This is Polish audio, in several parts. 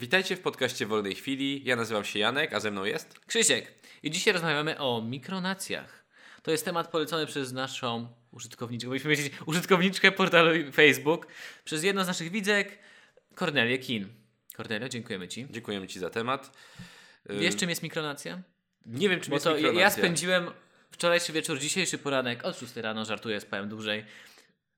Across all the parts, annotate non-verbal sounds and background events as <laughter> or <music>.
Witajcie w podcaście Wolnej Chwili. Ja nazywam się Janek, a ze mną jest. Krzysiek. I dzisiaj rozmawiamy o mikronacjach. To jest temat polecony przez naszą użytkowniczkę, powinniśmy powiedzieć użytkowniczkę portalu Facebook, przez jedną z naszych widzek, Cornelię Kin. Cornelio, dziękujemy Ci. Dziękujemy Ci za temat. Y, Wiesz, czym jest mikronacja? Nie wiem, czym Bo jest to ja- mikronacja. ja spędziłem wczorajszy wieczór, dzisiejszy poranek, od 6 rano, żartuję, spałem dłużej,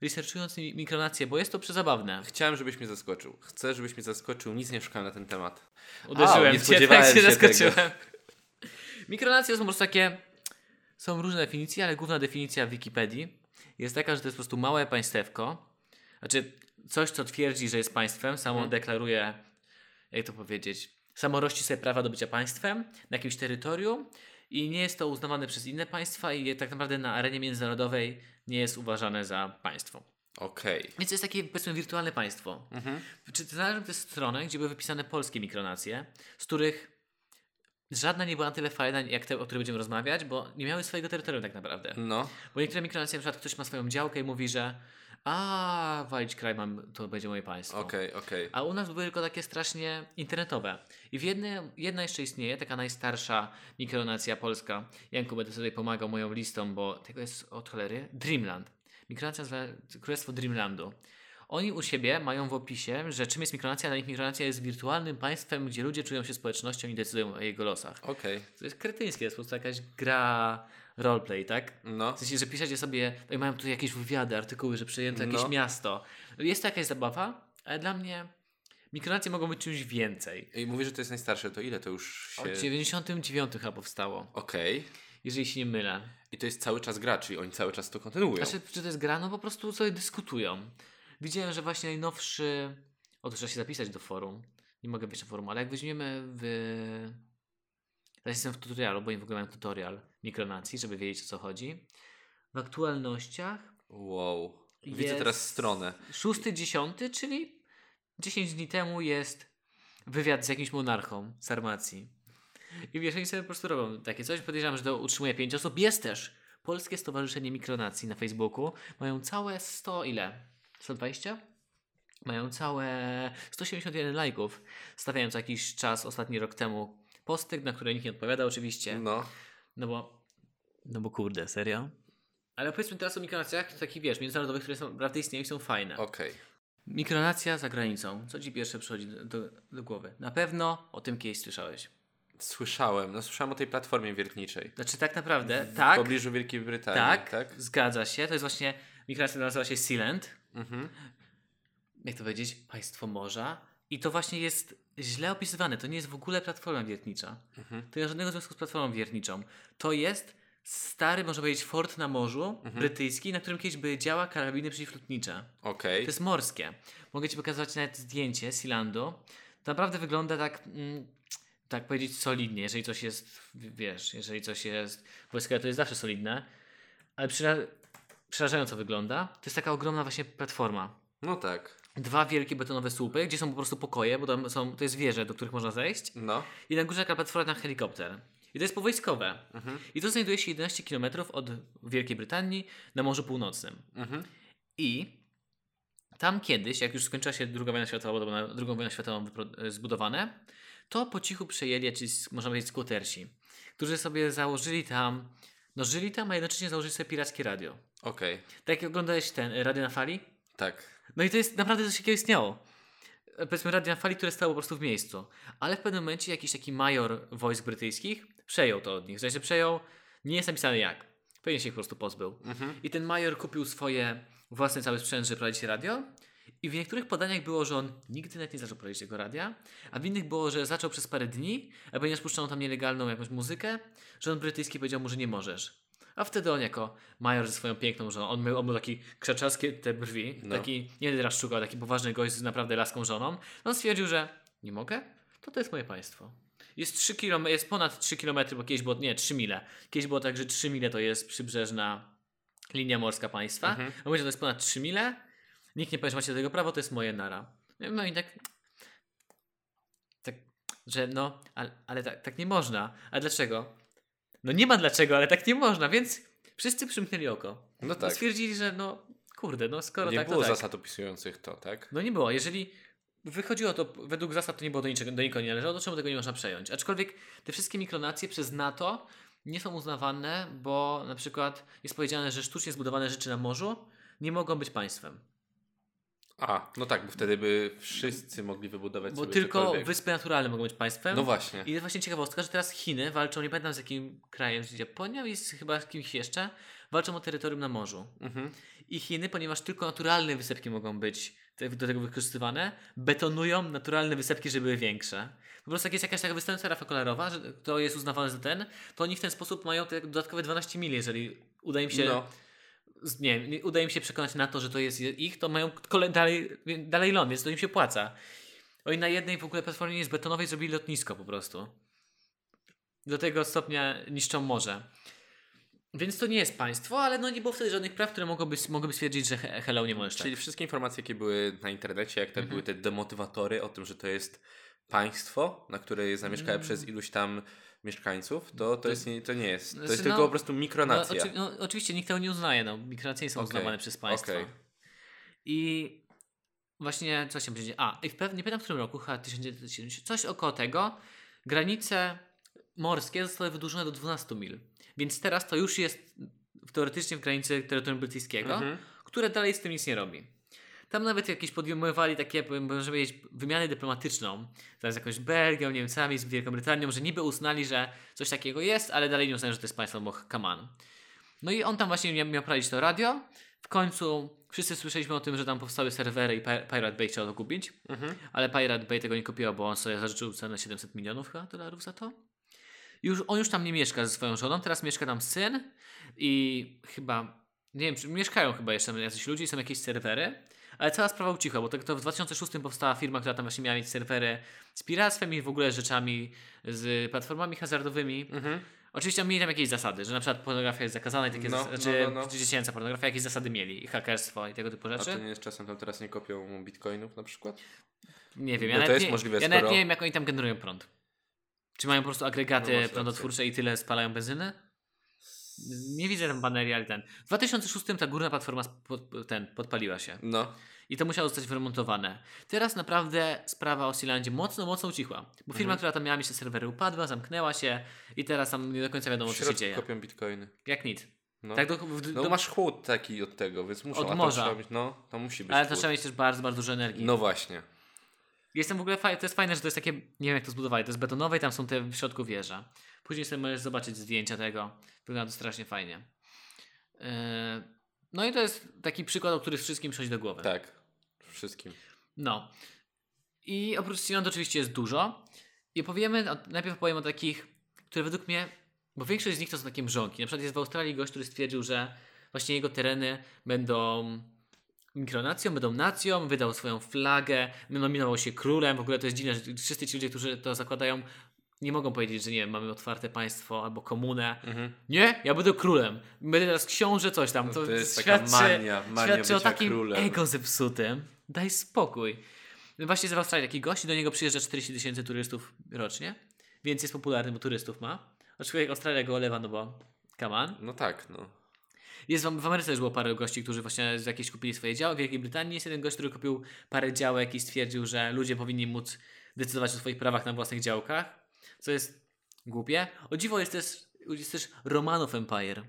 researchując mi- mikronację, bo jest to przezabawne. Chciałem, żebyś mnie zaskoczył. Chcę, żebyś mnie zaskoczył. Nic nie szukałem na ten temat. Uderzyłem nie cię, tak <laughs> się się zaskoczyłem. Mikronacje są po prostu takie. Są różne definicje, ale główna definicja w Wikipedii jest taka, że to jest po prostu małe państewko. Znaczy, coś, co twierdzi, że jest państwem, samo Mhm. deklaruje, jak to powiedzieć, samo rości sobie prawa do bycia państwem na jakimś terytorium i nie jest to uznawane przez inne państwa i tak naprawdę na arenie międzynarodowej nie jest uważane za państwo. Okej. Więc to jest takie, powiedzmy, wirtualne państwo. Mhm. Czy znalazłem tę stronę, gdzie były wypisane polskie mikronacje, z których żadna nie była na tyle fajna, jak te, o których będziemy rozmawiać, bo nie miały swojego terytorium tak naprawdę. No. Bo niektóre mikronacje, na przykład ktoś ma swoją działkę i mówi, że a walić kraj mam, to będzie moje państwo. Okej, okej. A u nas były tylko takie strasznie internetowe. I w jedne, jedna jeszcze istnieje, taka najstarsza mikronacja polska. Janku, będę sobie pomagał moją listą, bo tego jest od cholery. Dreamland. Mikronacja Królestwo Dreamlandu. Oni u siebie mają w opisie, że czym jest mikronacja. Dla nich mikronacja jest wirtualnym państwem, gdzie ludzie czują się społecznością i decydują o jego losach. Okej. To jest kretyńskie, to jest po prostu jakaś gra roleplay, tak? No. W sensie, że piszecie sobie, no i mają tu jakieś wywiady, artykuły, że przejęto jakieś No. miasto. Jest to jakaś zabawa, ale dla mnie mikronacje mogą być czymś więcej. I mówisz, że to jest najstarsze. To ile to już się... Od 99 chyba powstało, Okej. jeżeli się nie mylę. I to jest cały czas gra, czyli oni cały czas to kontynuują. Znaczy, czy to jest gra? No po prostu sobie dyskutują. Widziałem, że właśnie najnowszy... Otóż trzeba się zapisać do forum. Nie mogę wejść na forum, ale jak weźmiemy w... Teraz jestem w tutorialu, bo oni w ogóle mają tutorial mikronacji, żeby wiedzieć o co chodzi. W aktualnościach Wow. Widzę teraz stronę. 6-10, czyli 10 dni temu jest wywiad z jakimś monarchą z Sarmacji. I wiesz, oni sobie po prostu robią takie coś. Podejrzewam, że to utrzymuje 5 osób. Jest też Polskie Stowarzyszenie Mikronacji na Facebooku. Mają całe 100 ile? 120? Mają całe 171 lajków. Stawiają co jakiś czas, ostatni rok temu, posty, na które nikt nie odpowiada oczywiście. No. No bo, no bo kurde, serio? Ale powiedzmy teraz o mikronacjach takich, wiesz, międzynarodowych, które są, naprawdę istnieją i są fajne. Okej. Mikronacja za granicą. Co ci pierwsze przychodzi do, do, do głowy? Na pewno o tym kiedyś słyszałeś. Słyszałem. No słyszałem o tej platformie wiertniczej. Znaczy tak naprawdę, W tak, pobliżu Wielkiej Brytanii, tak, tak? zgadza się. To jest właśnie, mikronacja nazywa się Sealand. Mhm. Jak to powiedzieć? Państwo morza. I to właśnie jest źle opisywane. To nie jest w ogóle platforma wiertnicza. Mhm. To nie ma żadnego związku z platformą wiertniczą. To jest stary, można powiedzieć, fort na morzu brytyjski, na którym kiedyś były działa karabiny przeciwlotnicze. Okej. To jest morskie. Mogę Ci pokazać nawet zdjęcie Sealandu. To naprawdę wygląda tak, mm, tak powiedzieć, solidnie. Jeżeli coś jest, wiesz, jeżeli coś jest wojskowe, to jest zawsze solidne. Ale przera- przerażająco wygląda. To jest taka ogromna właśnie platforma. No tak. Dwa wielkie betonowe słupy, gdzie są po prostu pokoje, bo tam są, to jest wieże, do których można zejść. No. I na górze taka platforma na helikopter. I to jest powojskowe. I to znajduje się 11 km od Wielkiej Brytanii na Morzu Północnym. Mhm. I tam kiedyś, jak już skończyła się druga wojna światowa, bo na drugą wojnę światową e, zbudowane, to po cichu przejęli, jacyś, można powiedzieć, skłotersi, którzy sobie założyli tam, no żyli tam, a jednocześnie założyli sobie pirackie radio. Okej. Tak jak oglądałeś ten, e, Radio na Fali? Tak. No i to jest naprawdę coś takiego istniało. E, Powiedzmy Radio na Fali, które stało po prostu w miejscu. Ale w pewnym momencie jakiś taki major wojsk brytyjskich przejął to od nich. W sensie przejął, nie jest napisane jak. Pewnie się ich po prostu pozbył. Mhm. I ten major kupił swoje własne cały sprzęt, żeby prowadzić radio. I w niektórych podaniach było, że on nigdy nawet nie zaczął prowadzić tego radia, a w innych było, że zaczął przez parę dni, a ponieważ puszczono tam nielegalną jakąś muzykę, że on brytyjski powiedział mu, że nie możesz. A wtedy on jako major ze swoją piękną żoną, on miał, on miał taki krzaczarskie te brwi, No. taki, nie teraz szukał, taki poważny gość z naprawdę laską żoną. No on stwierdził, że nie mogę, to to jest moje państwo. Jest 3 km, jest ponad 3 km, bo kiedyś było, nie, 3 mile. Kiedyś było tak, że 3 mile to jest przybrzeżna linia morska państwa. Mhm. A mówię, że to jest ponad 3 mile. Nikt nie powie, że macie do tego prawo, to jest moje nara. No i tak, tak że no, ale, ale tak, tak nie można. A dlaczego? No nie ma dlaczego, ale tak nie można, więc wszyscy przymknęli oko. No I tak. stwierdzili, że no, kurde, no skoro nie tak, było to tak. zasad opisujących to, tak? No nie było. Jeżeli wychodziło to, według zasad to nie było do niczego, do nikogo nie należało, to czemu tego nie można przejąć? Aczkolwiek te wszystkie mikronacje przez NATO nie są uznawane, bo na przykład jest powiedziane, że sztucznie zbudowane rzeczy na morzu nie mogą być państwem. A, no tak, bo wtedy by wszyscy mogli wybudować Bo sobie tylko wyspy naturalne mogą być państwem. No właśnie. I jest właśnie ciekawostka, że teraz Chiny walczą, nie pamiętam z jakim krajem, z Japonią i z chyba z kimś jeszcze, walczą o terytorium na morzu. Mhm. I Chiny, ponieważ tylko naturalne wysepki mogą być do tego wykorzystywane, betonują naturalne wysepki, żeby były większe. Po prostu jak jest jakaś taka występna rafa kolorowa, że to jest uznawane za ten, to oni w ten sposób mają te dodatkowe 12 mil, jeżeli uda im się, No, nie, nie uda im się przekonać na to, że to jest ich, to mają kole, dalej, dalej ląd, więc to im się płaca. Oni na jednej w ogóle platformie jest betonowej zrobili lotnisko po prostu. Do tego stopnia niszczą morze. Więc to nie jest państwo, ale no nie było wtedy żadnych praw, które mogłyby, mogłyby stwierdzić, że he- hello nie możesz czyli tak. wszystkie informacje, jakie były na internecie, jak te Mhm. były te demotywatory o tym, że to jest państwo, na które jest zamieszkałe Mm. przez iluś tam mieszkańców, to, to, jest, nie, to nie jest. To Znaczy, jest no, tylko po prostu No, mikronacja. oczy, no, oczywiście nikt tego nie uznaje, no, nie są Okej, uznawane przez państwo. okej. I właśnie, co się będzie? A, i w pewnie, nie pamiętam w którym roku, chyba 1970, coś około tego, granice morskie zostały wydłużone do 12 mil. Więc teraz to już jest teoretycznie w granicy terytorium brytyjskiego, Mhm. które dalej z tym nic nie robi. Tam nawet jakieś podejmowali takie, możemy powiedzieć, wymianę dyplomatyczną, teraz jakąś Belgią, Niemcami, z Wielką Brytanią, że niby uznali, że coś takiego jest, ale dalej nie uznają, że to jest państwo, bo come on. No i on tam właśnie miał, prowadzić to radio. W końcu wszyscy słyszeliśmy o tym, że tam powstały serwery i Pi- Pirate Bay chciał to kupić, Mhm. ale Pirate Bay tego nie kupiło, bo on sobie zażyczył cenę 700 milionów chyba dolarów za to. Już, on już tam nie mieszka ze swoją żoną, teraz mieszka tam syn i chyba, nie wiem, czy mieszkają chyba jeszcze tam jacyś ludzie i są jakieś serwery, ale cała sprawa ucichła, bo to, to w 2006 powstała firma, która tam właśnie miała mieć serwery z piractwem i w ogóle rzeczami z platformami hazardowymi. Mhm. Oczywiście mieli tam jakieś zasady, że na przykład pornografia jest zakazana i takie No, zasady, no, znaczy no, no. dziecięca pornografia, jakieś zasady mieli i hakerstwo i tego typu A rzeczy. to nie jest czasem tam teraz nie kopią bitcoinów na przykład? Nie wiem, Bo ja, to nawet, jest nie, możliwe, ja nawet skoro- nie wiem jak oni tam generują prąd. Czy mają po prostu agregaty No, prądotwórcze i tyle spalają benzyny? Nie widzę tam banerii, ale ten. W 2006 ta górna platforma pod, ten, podpaliła się No. i to musiało zostać wyremontowane. Teraz naprawdę sprawa o Sealandzie mocno, mocno ucichła. Bo firma, Mhm. która tam miała mieć te serwery upadła, zamknęła się i teraz tam nie do końca wiadomo co się dzieje. kopią bitcoiny. Jak nic. No. Tak do, w, No do, masz chłód taki od tego, więc muszą. Od to morza. Mieć, no, to musi być ale to chłód. trzeba mieć też bardzo, bardzo dużo energii. No właśnie. Jestem w ogóle to jest fajne, że to jest takie, nie wiem jak to zbudowali, to jest betonowe i tam są te w środku wieża. Później sobie możesz zobaczyć zdjęcia tego. Wygląda to strasznie fajnie. Yy, no i to jest taki przykład, o który wszystkim przychodzi do głowy. Tak. Wszystkim. No. I oprócz Sealand oczywiście jest dużo. I powiemy, najpierw powiem o takich, które według mnie, bo większość z nich to są takie mrzonki. Na przykład jest w Australii gość, który stwierdził, że właśnie jego tereny będą mikronacją, będą nacją, wydał swoją flagę, nominował się królem. W ogóle to jest dziwne, że wszyscy ci ludzie, którzy to zakładają, nie mogą powiedzieć, że nie wiem, mamy otwarte państwo albo komunę. Mhm. Nie, ja będę królem. Będę teraz książę, coś tam. To, To jest taka świadczy, mania, mania świadczy o takim królem. ego zepsutym. Daj spokój. Właśnie z Australii taki gość i do niego przyjeżdża 40 tysięcy turystów rocznie, więc jest popularny, bo turystów ma. Aczkolwiek Australia go olewa, no bo come on. No tak, no. Jest w, w Ameryce też było parę gości, którzy właśnie z jakieś kupili swoje działy. W Wielkiej Brytanii jest jeden gość, który kupił parę działek i stwierdził, że ludzie powinni móc decydować o swoich prawach na własnych działkach, co jest głupie. O dziwo jest też, jest też Romanov Empire.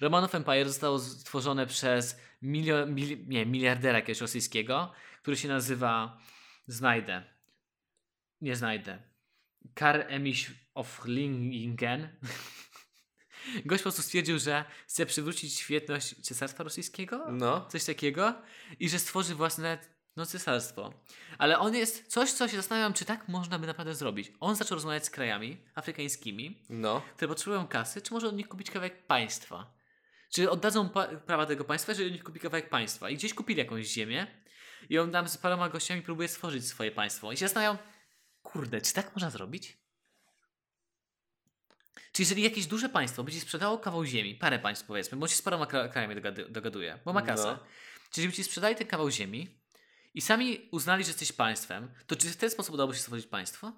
Romanov Empire zostało stworzone przez milio, mil, nie, miliardera jakiegoś rosyjskiego, który się nazywa Znajdę. Nie znajdę. Kar Emiś of Lingen. <laughs> Gość po prostu stwierdził, że chce przywrócić świetność cesarstwa rosyjskiego, No. coś takiego, i że stworzy własne no, cesarstwo. Ale on jest coś, co się zastanawiam, czy tak można by naprawdę zrobić. On zaczął rozmawiać z krajami afrykańskimi, No. które potrzebują kasy, czy może od nich kupić kawałek państwa? Czy oddadzą pa- prawa tego państwa, jeżeli od nich kupi kawałek państwa? I gdzieś kupili jakąś ziemię i on tam z paroma gościami próbuje stworzyć swoje państwo. I się zastanawiam, kurde, czy tak można zrobić? Czy jeżeli jakieś duże państwo będzie sprzedało kawał ziemi, parę państw powiedzmy, bo się z paroma kra- krajami dogaduje, bo ma kasę. No. Czyli żeby ci sprzedali ten kawał ziemi i sami uznali, że jesteś państwem, to czy w ten sposób udałoby się stworzyć państwo?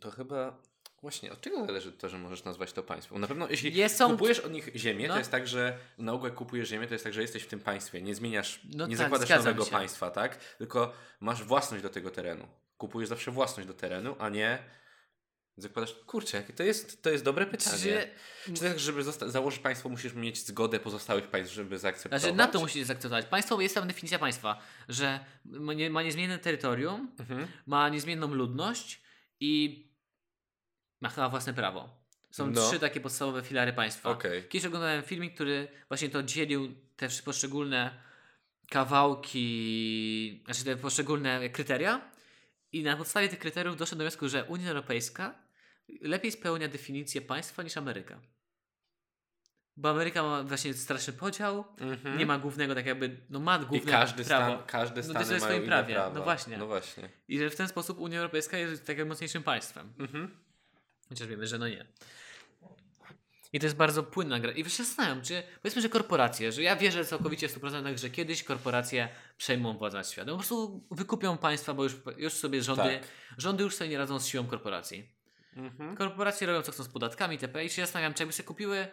To chyba Właśnie, od czego zależy to, że możesz nazwać to państwem? Na pewno jeśli Jest- kupujesz od nich ziemię, No. to jest tak, że na ogół jak kupujesz ziemię, to jest tak, że jesteś w tym państwie, nie zmieniasz, No nie tak, zakładasz nowego się. państwa, tak? Tylko masz własność do tego terenu. Kupujesz zawsze własność do terenu, a nie zakładasz... Kurczę, jakie to jest, to jest dobre pytanie. Czy, Czy tak, żeby założyć państwo, musisz mieć zgodę pozostałych państw, żeby zaakceptować? znaczy na to musicie zaakceptować. Państwo jest tam definicja państwa, że ma, nie, ma niezmienne terytorium, Mhm. ma niezmienną ludność i ma chyba własne prawo. Są No. trzy takie podstawowe filary państwa. Okej. Kiedyś oglądałem filmik, który właśnie to dzielił te poszczególne kawałki, znaczy te poszczególne kryteria i na podstawie tych kryteriów doszedł do wniosku, że Unia Europejska lepiej spełnia definicję państwa niż Ameryka. Bo Ameryka ma właśnie straszny podział, Mhm. nie ma głównego, tak jakby, no ma I główne każdy prawo. stan, każdy No stan w mają swoim prawie. prawa. No właśnie. No właśnie. I że w ten sposób Unia Europejska jest takim mocniejszym państwem. Mhm. Chociaż wiemy, że no nie. I to jest bardzo płynna gra. I się zastanawiam, czy powiedzmy, że korporacje, że ja wierzę całkowicie w 100%, że kiedyś korporacje przejmą władzę nad światem. Po prostu wykupią państwa, bo już, już sobie rządy, Tak. rządy już sobie nie radzą z siłą korporacji. Mhm. Korporacje robią co chcą z podatkami itp. I się zastanawiam, czy jakby sobie kupiły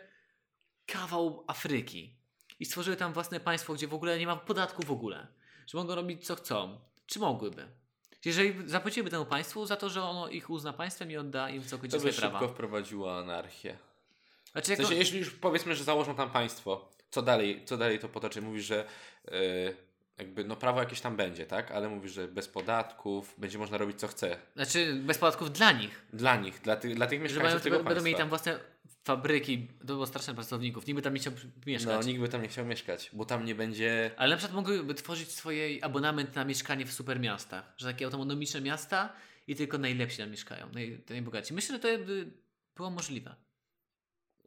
kawał Afryki i stworzyły tam własne państwo, gdzie w ogóle nie ma podatku w ogóle, że mogą robić co chcą. Czy mogłyby? Jeżeli zapłaciłyby temu państwu za to, że ono ich uzna państwem i odda im całkowicie To by swoje szybko prawa. wprowadziło anarchię. Znaczy, W sensie, jeśli już powiedzmy, że założą tam państwo, co dalej, co dalej to potoczy? Mówisz, że yy, jakby no prawo jakieś tam będzie, tak? Ale mówisz, że bez podatków będzie można robić co chce. znaczy bez podatków dla nich. Dla nich, dla, ty, dla tych mieszkańców mają, tego będą państwa. mieli tam własne fabryki, to było straszne pracowników, niby tam nie chciał mieszkać. No, nikt by tam nie chciał mieszkać, bo tam nie będzie... Ale na przykład mogłyby tworzyć swoje abonament na mieszkanie w super miastach. Że takie autonomiczne miasta i tylko najlepsi tam mieszkają, naj, najbogaci. Myślę, że to by było możliwe.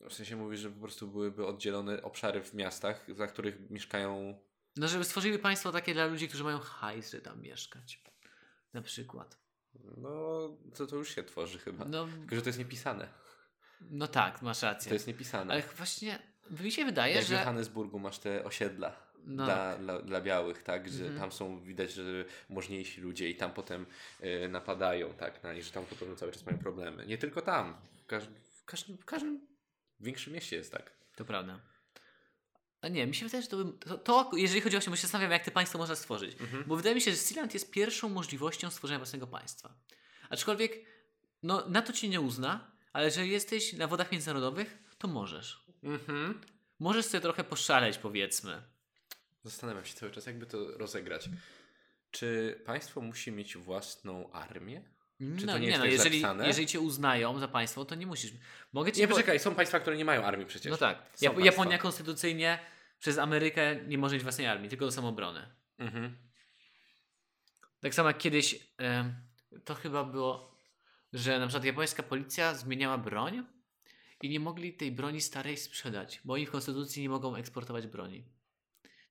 W sensie mówisz, że po prostu byłyby oddzielone obszary w miastach, za których mieszkają... No, żeby stworzyli państwo takie dla ludzi, którzy mają hajs, żeby tam mieszkać. Na przykład. No, to, to już się tworzy chyba. No, Tylko, że to jest niepisane. no tak, masz rację. To jest niepisane. Ale właśnie mi się wydaje, Jak w że... Johannesburgu masz te osiedla No. dla, dla, dla białych, tak, że Mhm. tam są widać, że możniejsi ludzie i tam potem y, napadają, tak, na nich, że tam podobno cały czas mają problemy. Nie tylko tam, w w każdym, w każdym większym mieście jest tak. To prawda. A nie, mi się wydaje, że to, bym, to, to jeżeli chodzi o się, bo się zastanawiam, jak te państwo można stworzyć. Mhm. Bo wydaje mi się, że Sealand jest pierwszą możliwością stworzenia własnego państwa. Aczkolwiek, no, na to ci nie uzna, ale jeżeli jesteś na wodach międzynarodowych, to możesz. Mhm. Możesz sobie trochę poszaleć, powiedzmy. Zastanawiam się cały czas, jakby to rozegrać. Czy państwo musi mieć własną armię? Czy no, to nie jest no, tak jeżeli, zapisane? jeżeli cię uznają za państwo, to nie musisz. Mogę ci Nie, po- poczekaj, są państwa, które nie mają armii przecież. No tak. Jap-. Japonia konstytucyjnie przez Amerykę nie może mieć własnej armii, tylko do samoobrony. Mhm. Tak samo jak kiedyś em, to chyba było, że na przykład japońska policja zmieniała broń i nie mogli tej broni starej sprzedać, bo oni w konstytucji nie mogą eksportować broni.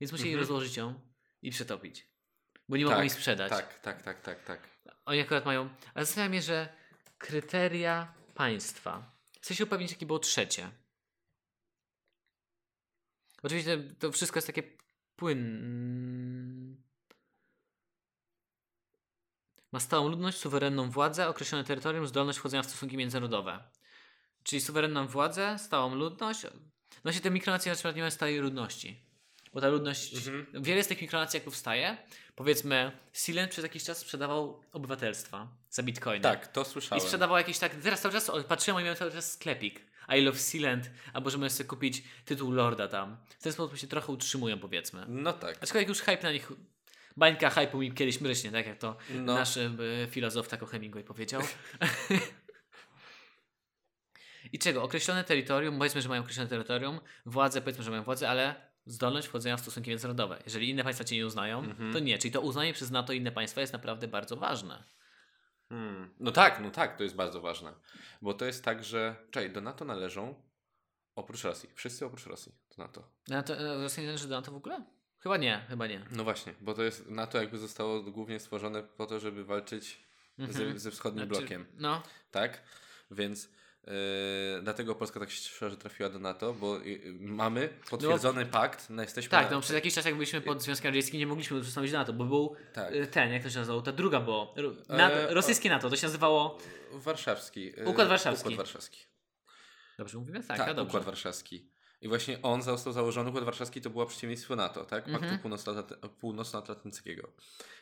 Więc musieli Mhm. rozłożyć ją i przetopić. Bo nie mogą Tak, jej sprzedać. Tak, tak, tak, tak, tak. Oni akurat mają. Ale zastanawiam mnie, że kryteria państwa. Chcę się upewnić, jakie było trzecie. Oczywiście to wszystko jest takie płyn. Ma stałą ludność, suwerenną władzę, określone terytorium, zdolność wchodzenia w stosunki międzynarodowe. Czyli suwerenną władzę, stałą ludność. No się te mikronacje na przykład nie mają stałej ludności. Bo ta ludność. Mhm. Wiele z tych mikronacji jak powstaje, powiedzmy, Silent przez jakiś czas sprzedawał obywatelstwa za bitcoiny. Tak, to I słyszałem. sprzedawał jakieś tak. Teraz cały czas patrzyłem, oni mają cały czas sklepik. I love Silent, albo że możesz sobie kupić tytuł Lorda tam. W ten sposób się trochę utrzymują, powiedzmy. No tak. Aczkolwiek już hype na nich. Bańka hype'u mi kiedyś mryśnie, tak jak to No. nasz e, filozof tako Hemingway powiedział. <laughs> I czego? Określone terytorium, powiedzmy, że mają określone terytorium, władze, powiedzmy, że mają władzę, ale zdolność wchodzenia w stosunki międzynarodowe. Jeżeli inne państwa cię nie uznają, Mhm. to nie. Czyli to uznanie przez NATO inne państwa jest naprawdę bardzo ważne. Hmm. No tak, no tak, to jest bardzo ważne. Bo to jest tak, że. Czekaj, do NATO należą oprócz Rosji. Wszyscy oprócz Rosji do NATO. NATO, e, Rosja nie należy do NATO w ogóle? Chyba nie, chyba nie. No właśnie, bo to jest NATO jakby zostało głównie stworzone po to, żeby walczyć Mhm. ze, ze wschodnim Znaczy, blokiem. No, Tak? Więc dlatego Polska tak że trafiła do NATO, bo yy, mamy potwierdzony pakt, no jesteśmy Tak, no przez jakiś czas jak byliśmy pod Związkiem Radzieckim nie mogliśmy przystąpić do NATO, bo był Tak. y, ten, jak to się nazywało, ta druga było, ro- na, E, rosyjskie NATO, to się nazywało, warszawski. yy, Układ Warszawski. Układ warszawski. dobrze mówimy? Tak, Tak. Układ Warszawski. I właśnie on został założony, Układ Warszawski to było przeciwieństwo NATO, tak? Paktu Mhm. Północnoatla- Północnoatlantyckiego.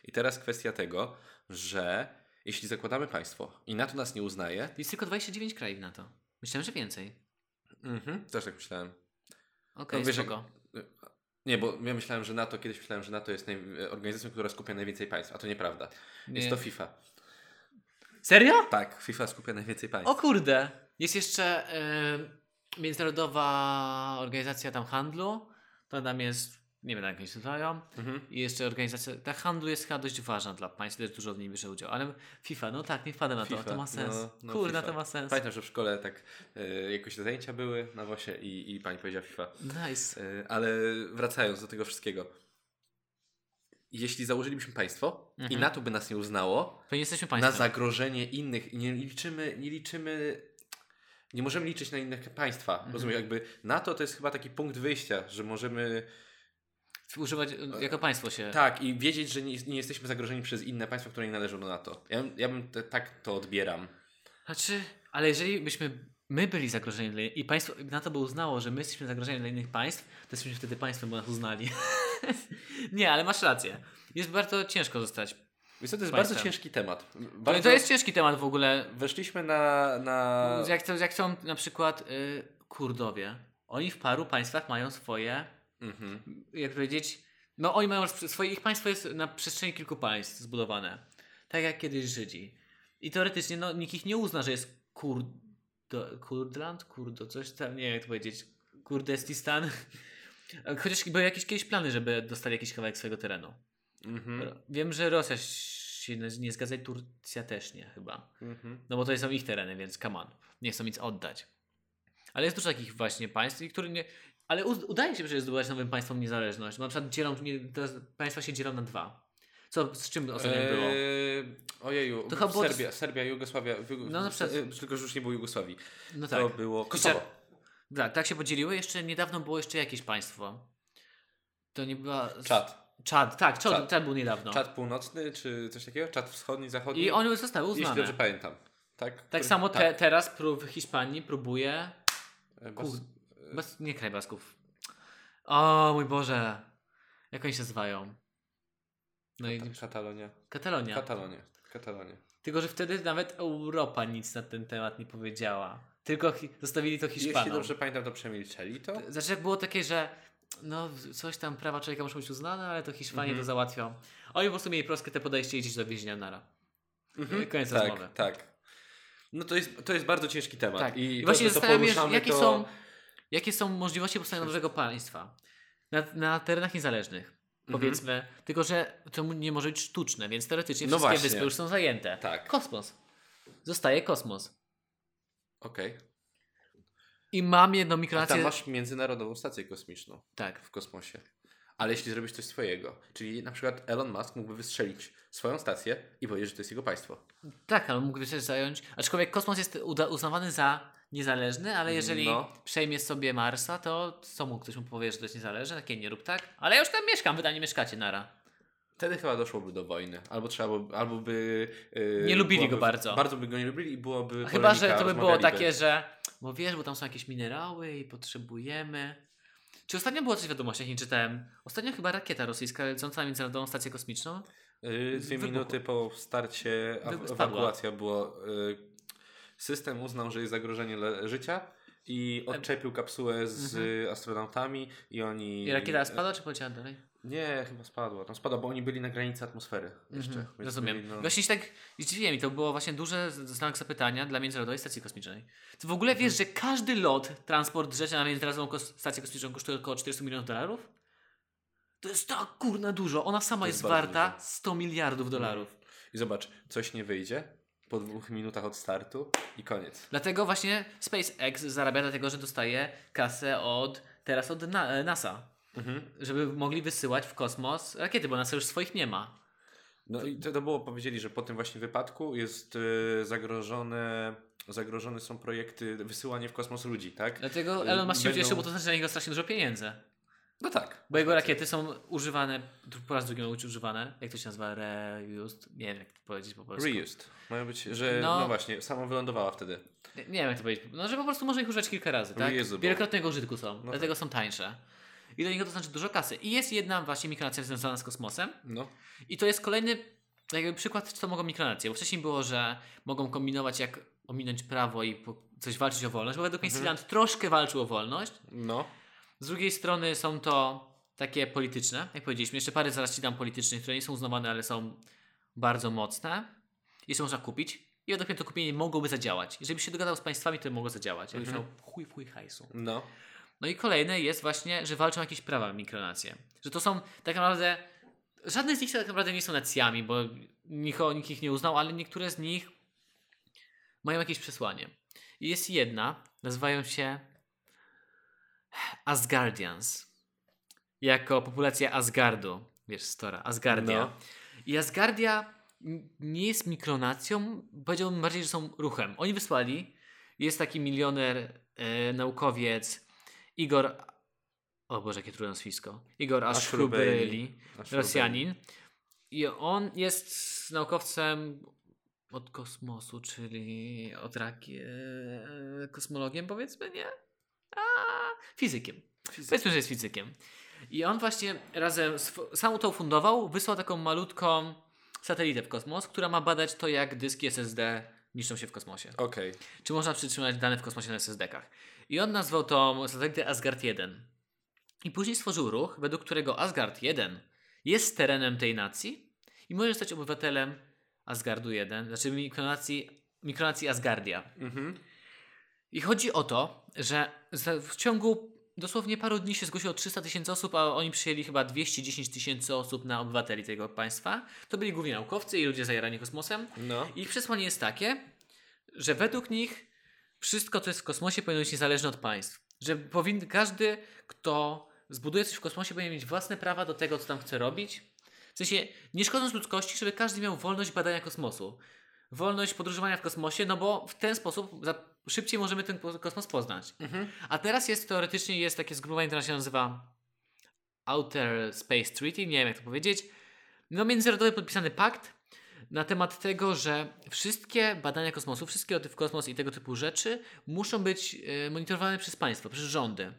I teraz kwestia tego, że jeśli zakładamy państwo i NATO nas nie uznaje, Jest tylko 29 krajów NATO. Myślałem, że więcej. mhm, też tak myślałem. Okej, No wiesz, spoko. Nie, bo ja myślałem, że NATO, kiedyś myślałem, że NATO jest organizacją, która skupia najwięcej państw, a to nieprawda. Jest Nie. to FIFA. Serio? Tak, FIFA skupia najwięcej państw. O kurde! Jest jeszcze y, Międzynarodowa Organizacja tam Handlu. To tam jest, nie wiem jak oni się nazywają. Mhm. I jeszcze organizacja, ta handlu jest chyba dość ważna dla państw, też dużo w niej bierze udział. Ale FIFA, no tak, nie wpada na to, FIFA, to ma sens. no, no, FIFA. to ma sens. Pamiętam, że w szkole tak e, jakoś zajęcia były na WOSie i, i pani powiedziała FIFA. Nice. E, ale wracając do tego wszystkiego. Jeśli założylibyśmy państwo i Mhm. NATO by nas nie uznało, To nie jesteśmy na państwem. zagrożenie innych, nie liczymy, nie liczymy, nie możemy liczyć na inne państwa. Mhm. Rozumiem, jakby NATO to jest chyba taki punkt wyjścia, że możemy Używać jako państwo się. tak i wiedzieć, że nie, nie jesteśmy zagrożeni przez inne państwa, które nie należą do NATO. Ja, bym- ja bym te, tak to odbieram. Znaczy, ale jeżeli byśmy my byli zagrożeni i państwo NATO by uznało, że my jesteśmy zagrożeni dla innych państw, to jesteśmy wtedy państwem, bo nas uznali. <laughs> nie, ale masz rację. Jest bardzo ciężko zostać. Więc to jest Państwem. bardzo ciężki temat. Bardzo... to jest ciężki temat w ogóle. Weszliśmy na... na... Jak, to, jak są na przykład y, Kurdowie. Oni w paru państwach mają swoje, Mhm. jak powiedzieć, no oni mają swoje, ich państwo jest na przestrzeni kilku państw zbudowane. Tak jak kiedyś Żydzi. I teoretycznie no, nikt ich nie uzna, że jest Kurdo, Kurdland, Kurdo, coś tam, nie wiem jak to powiedzieć, Kurdestistan. <laughs> Chociaż były jakieś kiedyś plany, żeby dostali jakiś kawałek swojego terenu. Mhm. Wiem, że Rosja się nie- zgadza i Turcja też nie chyba. Mhm. No bo to są ich tereny, więc come on. Nie chcą nic oddać. Ale jest dużo takich właśnie państw, i które nie... Ale udaje się przecież zdobywać nowym państwom niezależność. Bo na przykład dzielą, nie, państwa się dzielą na dwa. Co, z czym ostatnio było? Eee, ojeju, To chyba było- Serbia, Serbia, Jugosławia, No, na przykład- tylko że już nie było Jugosławii. No tak. To było Kosowo. Tak, tak się podzieliły. Jeszcze niedawno było jeszcze jakieś państwo. To nie była... Czad. Czad, tak, Czad, Czad. Czad był niedawno. Czad północny, czy coś takiego? Czad wschodni, zachodni? I one zostały Jeśli uznane. dobrze pamiętam. Tak, Tak Który- samo te, tak. teraz w Hiszpanii próbuje... E, Bas... Bas, nie kraj Basków. O mój Boże. Jak oni się nazywają? No i Kata- Katalonia. Katalonia. Katalonia. Katalonia. Tylko, że wtedy nawet Europa nic na ten temat nie powiedziała. Tylko hi- zostawili to Jeśli Hiszpanom. dobrze pamiętam, to przemilczeli to. Znaczy, jak było takie, że no, coś tam prawa człowieka muszą być uznane, ale to Hiszpanie Mhm. to załatwią. Oni po prostu mieli proskie te podejście i iść do więzienia nara. Mhm. Koniec tak, rozmowy. tak. No to jest, to jest bardzo ciężki temat. Tak. I, I to, właśnie to zastanawiam się, jakie, to... są, jakie są możliwości powstania nowego państwa na, na terenach niezależnych. Mhm. Powiedzmy, tylko że to nie może być sztuczne, więc teoretycznie No wszystkie właśnie. wyspy już są zajęte. Tak. Kosmos. Zostaje kosmos. Okej. I mam jedną A mikrolację. tam masz międzynarodową stację kosmiczną Tak. w kosmosie. Ale jeśli zrobisz coś swojego, czyli na przykład Elon Musk mógłby wystrzelić swoją stację i powiedzieć, że to jest jego państwo. Tak, ale mógłby też zająć. Aczkolwiek kosmos jest uznawany za niezależny, ale jeżeli No. przejmie sobie Marsa, to co mu ktoś mu powie, że to jest niezależne? Takie nie rób tak. Ale ja już tam mieszkam, wy tam nie mieszkacie, nara. Wtedy chyba doszłoby do wojny. Albo trzeba by, albo by... yy, Nie lubili go bardzo. Bardzo by go nie lubili i byłoby Chyba, że to by było takie, że bo wiesz, bo tam są jakieś minerały i potrzebujemy. Czy ostatnio było coś w wiadomościach, nie czytałem? Ostatnio chyba rakieta rosyjska lecąca na Międzynarodową Stację Kosmiczną. Yy, dwie Wybuchło. minuty po starcie ewakuacja było. Yy, system uznał, że jest zagrożenie życia i odczepił kapsułę z astronautami i oni... Mhm. I rakieta spadła, czy poleciała dalej? Nie, chyba spadła. Tam spadła, bo oni byli na granicy atmosfery jeszcze. Mhm, rozumiem. byli, no- Właśnie się tak zdziwiłem i to było właśnie duże znak zapytania dla Międzynarodowej Stacji Kosmicznej. Ty w ogóle Mhm. wiesz, że każdy lot, transport rzeczy na Międzynarodową Stację Kosmiczną kosztuje około 400 milionów dolarów? To jest tak kurna dużo. Ona sama jest, jest warta dużo. 100 miliardów dolarów. I zobacz, coś nie wyjdzie po dwóch minutach od startu i koniec. Dlatego właśnie SpaceX zarabia dlatego, że dostaje kasę od teraz od e, NASA. Mhm. Żeby mogli wysyłać w kosmos rakiety, bo NASA już swoich nie ma. No i to, to było, powiedzieli, że po tym właśnie wypadku jest y, zagrożone zagrożone są projekty wysyłania w kosmos ludzi, tak? Dlatego Y, Elon Musk się będą- ucieszył, bo to znaczy na niego strasznie dużo pieniędzy. No tak. Bo jego rakiety są używane, po raz drugi mają być używane. Jak to się nazywa? Reused? Nie wiem, jak to powiedzieć po polsku. Reused. Mają być, że No. no, właśnie, sama wylądowała wtedy. Nie, wiem, jak to powiedzieć. No, że po prostu można ich używać kilka razy, tak? Reusable. Wielokrotnego użytku są, No dlatego są tańsze. I do niego to znaczy dużo kasy. I jest jedna właśnie mikronacja związana z kosmosem. No. I to jest kolejny jakby przykład, co mogą mikronacje. Bo wcześniej było, że mogą kombinować, jak ominąć prawo i coś walczyć o wolność, bo według mnie Mhm. Troszkę walczył o wolność. No. Z drugiej strony są to takie polityczne, jak powiedzieliśmy. Jeszcze parę zaraz ci dam politycznych, które nie są uznawane, ale są bardzo mocne. Jeszcze można kupić. I według mnie to kupienie mogłoby zadziałać. Jeżeli się dogadał z państwami, to mogło zadziałać. Jakbyś Mhm. miał chuj, chuj hajsu. No. No i kolejne jest właśnie, że walczą o jakieś prawa mikronacje. Że to są tak naprawdę. Żadne z nich tak naprawdę nie są nacjami, bo nikt, nikt ich nie uznał, ale niektóre z nich mają jakieś przesłanie. I jest jedna, nazywają się Asgardians. Jako populacja Asgardu. Wiesz, Stora, Asgardia. No. I Asgardia nie jest mikronacją, powiedziałbym bardziej, że są ruchem. Oni wysłali, jest taki milioner, e, naukowiec Igor, o Boże, jakie trudne nazwisko, Igor. Ashruberli, Rosjanin. I on jest naukowcem od kosmosu, czyli od rakie... kosmologiem powiedzmy, nie? A, fizykiem. Powiedzmy, że jest fizykiem. I on właśnie razem, z, sam to ufundował, wysłał taką malutką satelitę w kosmos, która ma badać to, jak dyski SSD niszczą się w kosmosie. Okej. Czy można przytrzymać dane w kosmosie na SSD-kach. I on nazwał tą satelitę Asgard 1. I później stworzył ruch, według którego Asgard 1 jest terenem tej nacji i może zostać obywatelem Asgardu 1, znaczy mikronacji, mikronacji Asgardia. Mhm. I chodzi o to, że w ciągu dosłownie paru dni się zgłosiło 300 tysięcy osób, a oni przyjęli chyba 210 tysięcy osób na obywateli tego państwa. To byli głównie naukowcy i ludzie zajarani kosmosem. No. I ich przesłanie jest takie, że według nich wszystko, co jest w kosmosie, powinno być niezależne od państw. Że powinien, każdy, kto zbuduje coś w kosmosie, powinien mieć własne prawa do tego, co tam chce robić. W sensie, nie szkodząc ludzkości, żeby każdy miał wolność badania kosmosu. Wolność podróżowania w kosmosie, no bo w ten sposób szybciej możemy ten kosmos poznać. Mhm. A teraz jest teoretycznie jest takie zgrupowanie, które się nazywa Outer Space Treaty, nie wiem jak to powiedzieć. No międzynarodowy podpisany pakt na temat tego, że wszystkie badania kosmosu, wszystkie loty w kosmos i tego typu rzeczy muszą być e, monitorowane przez państwo, przez rządy.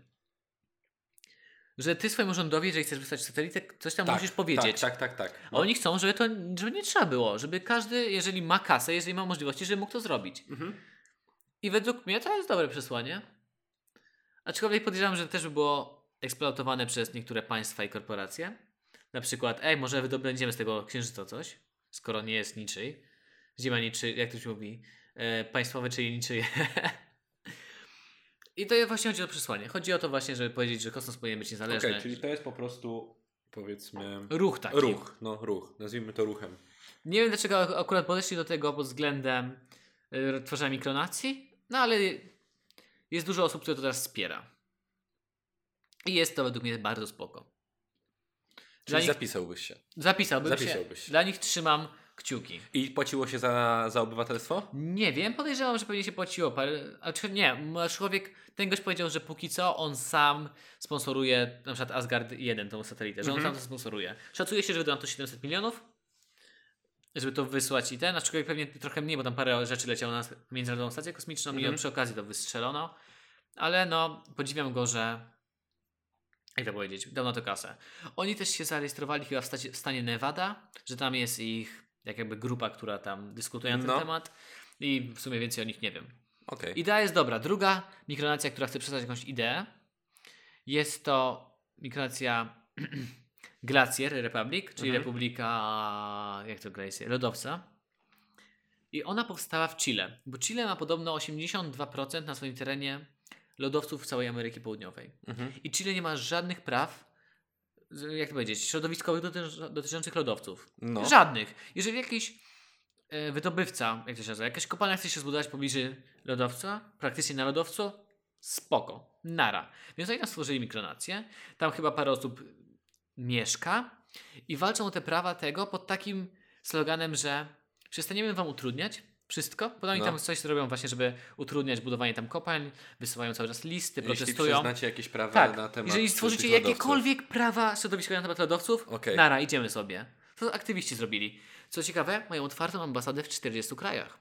Że ty swojemu rządowi, jeżeli chcesz wysłać satelitę, coś tam musisz powiedzieć. Tak, tak, tak. tak. A oni chcą, żeby to żeby nie trzeba było, żeby każdy, jeżeli ma kasę, jeżeli ma możliwości, żeby mógł to zrobić. Mhm. I według mnie to jest dobre przesłanie. Aczkolwiek podejrzewam, że też by było eksploatowane przez niektóre państwa i korporacje. Na przykład, ej, może wydobędziemy z tego księżyca coś, skoro nie jest niczyj. Ziemia niczyj, jak to się mówi, e, państwowe, czyli niczyje. <laughs> I to właśnie chodzi o przesłanie. Chodzi o to właśnie, żeby powiedzieć, że kosmos powinien być Okej, niezależny. czyli to jest po prostu, powiedzmy, Ruch taki. ruch. No, ruch. Nazwijmy to ruchem. Nie wiem dlaczego ak- akurat podeszli do tego pod względem y, tworzenia mikronacji, no ale jest dużo osób, które to teraz wspiera. I jest to według mnie bardzo spoko. Czyli nich- zapisałbyś się. Zapisałbym Zapisałbyś się. się. Dla nich trzymam kciuki. I płaciło się za, za obywatelstwo? Nie wiem, podejrzewam, że pewnie się płaciło parę. A czy nie, człowiek, ten gość powiedział, że póki co on sam sponsoruje na przykład Asgard 1, tą satelitę, że on Mhm. sam to sponsoruje. Szacuje się, że wydał na to 700 milionów, żeby to wysłać i ten, aczkolwiek pewnie trochę mniej, bo tam parę rzeczy leciało na Międzynarodową Stację Kosmiczną i Mhm. on przy okazji to wystrzelono. Ale no, podziwiam go, że jak to powiedzieć, dał na to kasę. Oni też się zarejestrowali chyba w, stacie, w stanie Nevada, że tam jest ich jak jakby grupa, która tam dyskutuje na ten No. temat i w sumie więcej o nich nie wiem. Okej. Idea jest dobra. Druga mikronacja, która chce przesłać jakąś ideę, jest to mikronacja <clears throat> Glacier Republic, czyli Mhm. Republika, jak to Glacier, lodowca. I ona powstała w Chile, bo Chile ma podobno 82% na swoim terenie lodowców całej Ameryki Południowej. Mhm. I Chile nie ma żadnych praw, jak to powiedzieć, środowiskowych doty- dotyczących lodowców. No. Żadnych. Jeżeli jakiś e, wydobywca, jak to się nazywa, jakaś kopalnia chce się zbudować pobliżu lodowca, praktycznie na lodowcu, spoko, nara. Więc oni tam stworzyli mikronację, tam chyba parę osób mieszka i walczą o te prawa tego pod takim sloganem, że przestaniemy wam utrudniać, Wszystko? Potem oni No. tam coś robią właśnie, żeby utrudniać budowanie tam kopalń, wysyłają cały czas listy, Jeśli protestują. przyznacie jakieś prawa Tak, na temat jeżeli stworzycie jakiekolwiek prawa środowiskowe na temat lodowców, Okej. nara, idziemy sobie. To aktywiści zrobili. Co ciekawe, mają otwartą ambasadę w 40 krajach.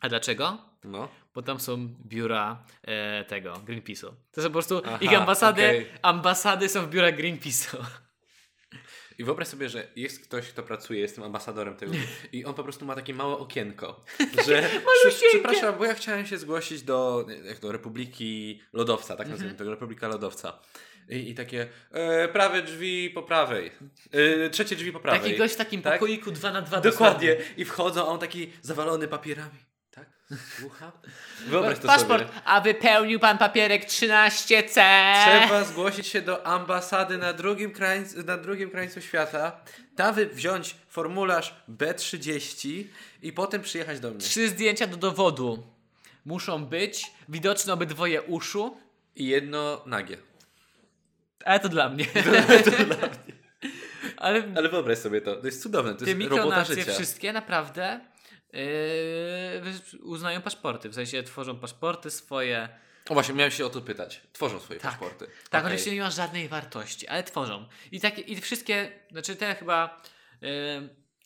A dlaczego? No. Bo tam są biura e, tego, Greenpeace'u. To są po prostu Aha, ich ambasady, okej. ambasady są w biurach Greenpeace'u. I wyobraź sobie, że jest ktoś, kto pracuje, jest tym ambasadorem tego i on po prostu ma takie małe okienko, <laughs> że Prze- przepraszam, bo ja chciałem się zgłosić do, jak to, Republiki Lodowca, tak Mhm. nazwijmy tego, Republika Lodowca. I, i takie e, prawe drzwi po prawej, e, trzecie drzwi po prawej. Taki gość w takim Tak? pokoiku 2 na 2 Dokładnie. I wchodzą, a on taki zawalony papierami. Słucham? Wyobraź to Paszport, sobie. a wypełnił pan papierek 13C. Trzeba zgłosić się do ambasady na drugim, krańcu, na drugim krańcu świata, tam wziąć formularz B30 i potem przyjechać do mnie. Trzy zdjęcia do dowodu. Muszą być widoczne obydwoje uszu, I jedno nagie. ale to dla mnie. <laughs> <laughs> Ale Ale wyobraź sobie to, to jest cudowne, to te jest robota życia. wszystkie naprawdę yy, uznają paszporty. W sensie tworzą paszporty swoje. O właśnie, miałem się o to pytać. Tworzą swoje Tak. paszporty. Tak, Okej. oczywiście nie ma żadnej wartości, ale tworzą. I takie, i wszystkie, znaczy te chyba, yy,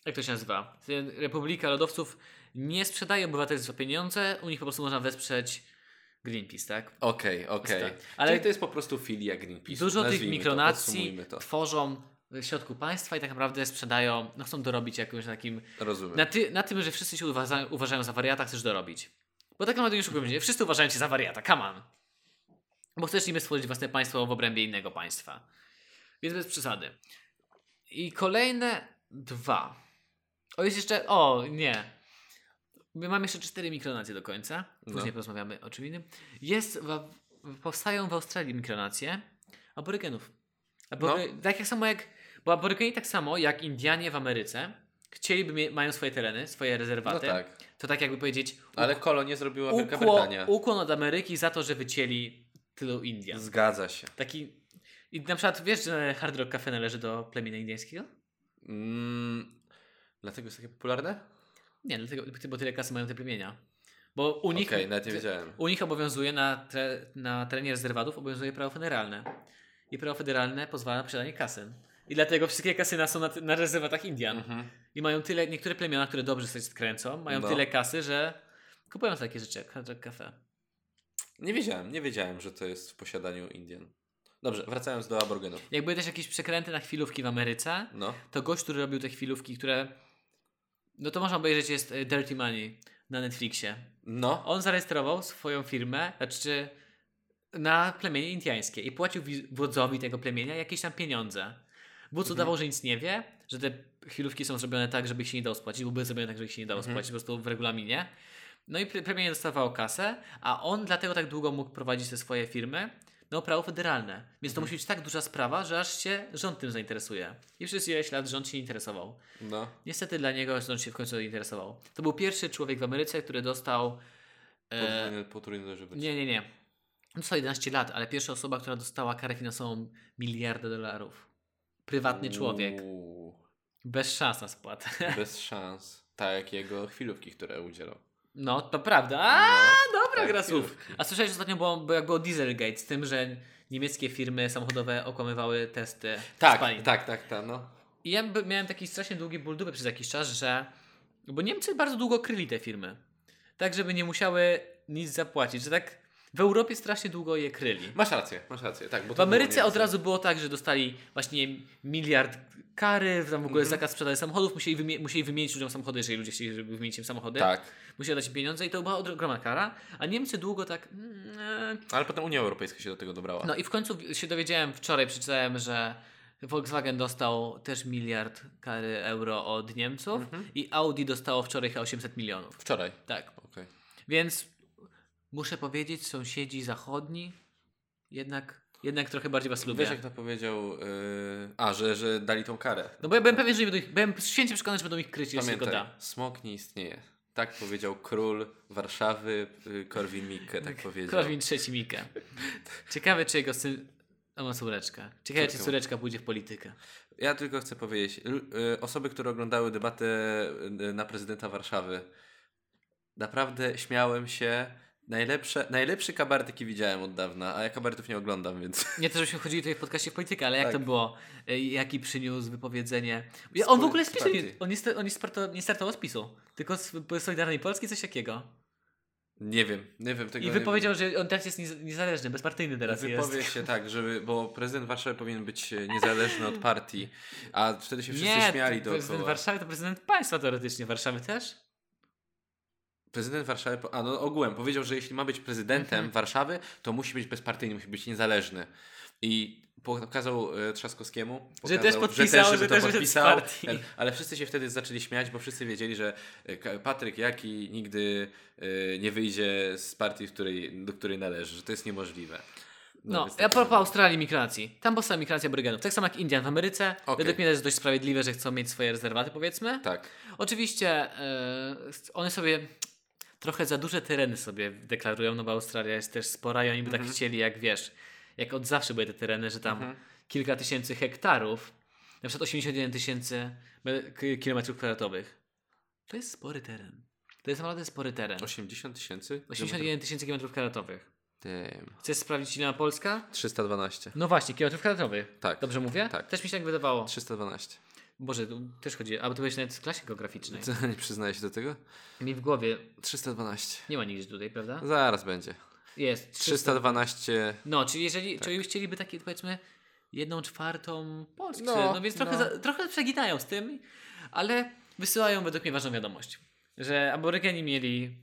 jak to się nazywa? Republika Lodowców nie sprzedaje obywatelstwa pieniądze, u nich po prostu można wesprzeć Greenpeace, tak? Okej, okej. Tak. Ale Ale- to jest po prostu filia Greenpeace. Dużo tych mikronacji tworzą w środku państwa i tak naprawdę sprzedają, no chcą dorobić jakimś takim, Rozumiem. na, ty, na tym, że wszyscy się uważają, uważają za wariata, chcesz dorobić. Bo tak naprawdę oszukujmy się, wszyscy uważają cię za wariata, come on. Bo chcesz niby stworzyć własne państwo w obrębie innego państwa. Więc bez przesady. I kolejne dwa. O, jest jeszcze, o nie. My mamy jeszcze cztery mikronacje do końca. Później No. porozmawiamy o czym innym. Jest, w, powstają w Australii mikronacje aborygenów. Abory, Tak jak samo jak, bo aborygeni tak samo jak Indianie w Ameryce chcieliby, mają swoje tereny, swoje No rezerwaty. tak. To tak jakby powiedzieć Ale kolonie zrobiła Wielka ukło, Brytania. ukłon od Ameryki za to, że wycięli tylu Indian. Zgadza się. Taki... I na przykład wiesz, że Hard Rock Cafe należy do plemienia indyjskiego? Mm, dlatego jest takie popularne? Nie, dlatego, bo tyle kasy mają te plemienia. Bo u nich, Okej, nawet nie wiedziałem. u nich obowiązuje na, tre, na terenie rezerwatów obowiązuje prawo federalne. I prawo federalne pozwala na posiadanie kasyn. I dlatego wszystkie kasyna są na, na rezerwatach Indian. Mhm. I mają tyle, niektóre plemiona, które dobrze sobie kręcą, mają No. tyle kasy, że kupują takie rzeczy jak Rock Cafe. Nie wiedziałem, nie wiedziałem, że to jest w posiadaniu Indian. Dobrze, wracając do aborgenów. Jak były też jakieś przekręty na chwilówki w Ameryce, No, to gość, który robił te chwilówki, które. No to można obejrzeć, jest e, Dirty Money na Netflixie. no, On zarejestrował swoją firmę, znaczy na plemienie indiańskie i płacił wi- wodzowi tego plemienia jakieś tam pieniądze. Wódz Mhm. udawał, że nic nie wie, że te chwilówki są zrobione tak, żeby ich się nie dało spłacić, bo były zrobione tak, żeby ich się nie dało Mhm. spłacić po prostu w regulaminie. No i ple- plemienie dostawało kasę, a on dlatego tak długo mógł prowadzić te swoje firmy, no prawo federalne. Więc to Mhm. musi być tak duża sprawa, że aż się rząd tym zainteresuje. I przez ileś lat rząd się nie interesował. no. Niestety dla niego rząd się w końcu interesował. To był pierwszy człowiek w Ameryce, który dostał... E, potrójne nie, nie, nie. Dostał 11 lat, ale pierwsza osoba, która dostała karę finansową miliarda dolarów. Prywatny człowiek. Uuu, Bez szans na spłatę. <laughs> bez szans. Tak jak jego chwilówki, które udzielał. No, to prawda. A, No, dobra tak, gra słów. A słyszałeś ostatnio, było, było jak było Dieselgate z tym, że niemieckie firmy samochodowe okłamywały testy Tak, spalin. tak, tak, tak, no. I ja miałem taki strasznie długi ból dupy przez jakiś czas, że... Bo Niemcy bardzo długo kryli te firmy. Tak, żeby nie musiały nic zapłacić. Że tak w Europie strasznie długo je kryli. Masz rację, masz rację. Tak, bo W Ameryce od razu było tak, że dostali właśnie miliard kary, tam w ogóle Mhm. zakaz sprzedaży samochodów, musieli, wymie- musieli wymienić ludziom samochody, jeżeli ludzie chcieli, żeby wymienić im samochody. Tak, Musieli dać im pieniądze i to była ogromna kara, a Niemcy długo tak... mm, ale potem Unia Europejska się do tego dobrała. No i w końcu się dowiedziałem, wczoraj przeczytałem, że Volkswagen dostał też miliard kary euro od Niemców Mhm. i Audi dostało wczoraj chyba 800 milionów. Wczoraj. Tak. Okej. Więc muszę powiedzieć, sąsiedzi zachodni jednak, jednak trochę bardziej was lubię. Wiesz jak to powiedział, yy... a, że, że dali tą karę. No bo ja byłem pewien, że nie będą ich, byłem święcie przekonany, że będą ich kryć, jeśli tylko Pamiętaj, da. smok nie istnieje. Tak powiedział król Warszawy, yy, Korwin Mikke, tak <laughs> powiedział. Korwin trzeci Mikę. Ciekawe, czy jego syn... O, ma córeczka. Ciekawe, czy córeczka pójdzie w politykę. Ja tylko chcę powiedzieć, y, osoby, które oglądały debatę y, na prezydenta Warszawy, naprawdę śmiałem się. Najlepsze, najlepszy kabaret, jaki widziałem od dawna, a ja kabaretów nie oglądam, więc... <laughs> Nie to, żebyśmy chodzili tutaj w podcaście w politykę, ale jak Tak. to było? E, Jaki przyniósł wypowiedzenie? Ja, on w ogóle z PiSu, nie, on nie, on nie, startował, nie startował z PiSu, tylko z Solidarnej Polski, coś takiego. Nie wiem, nie wiem tego. I wypowiedział, że on teraz jest niez- niezależny, bezpartyjny teraz Wypowie jest. się tak, żeby, bo prezydent Warszawy powinien być niezależny od partii, a wtedy się wszyscy Nie, śmiali to prezydent. Warszawy to prezydent państwa teoretycznie. Warszawy też? Prezydent Warszawy, a no ogółem powiedział, że jeśli ma być prezydentem Mhm. Warszawy, to musi być bezpartyjny, musi być niezależny. I pokazał e, Trzaskowskiemu, Że pokazał, też podpisał, żeby że to też podpisał, ten, ale wszyscy się wtedy zaczęli śmiać, bo wszyscy wiedzieli, że e, Patryk Jaki nigdy e, nie wyjdzie z partii, w której, do której należy, że to jest niemożliwe. No, więc ja tak- propos Australii migracji. Tam powstała migracja aborygenów. Tak samo jak Indian w Ameryce. Okej. Według mnie to jest dość sprawiedliwe, że chcą mieć swoje rezerwaty, powiedzmy. Tak. Oczywiście e, one sobie trochę za duże tereny sobie deklarują, no bo Australia jest też spora i oni by tak chcieli, jak wiesz, jak od zawsze były te tereny, że tam kilka tysięcy hektarów, na przykład 81 tysięcy kilometrów kwadratowych. To jest spory teren. To jest naprawdę spory teren. 80 tysięcy? 81 tysięcy kilometrów kwadratowych. Damn. Chcesz sprawdzić ile ma Polska? 312. No właśnie, kilometrów kwadratowych. Tak. Dobrze mówię? Tak. Też mi się tak wydawało. 312. Boże, tu też chodzi, albo to byłeś nawet w klasie geograficznej. Co, nie przyznaję się do tego? Mi w głowie 312. nie ma nigdzie tutaj, prawda? Zaraz będzie. Jest. 300. 312. No, czyli jeżeli, czyli chcieliby takie powiedzmy jedną czwartą Polski. No, No, więc trochę, no. Za, trochę przeginają z tym, ale wysyłają według mnie ważną wiadomość, że aborygeni mieli,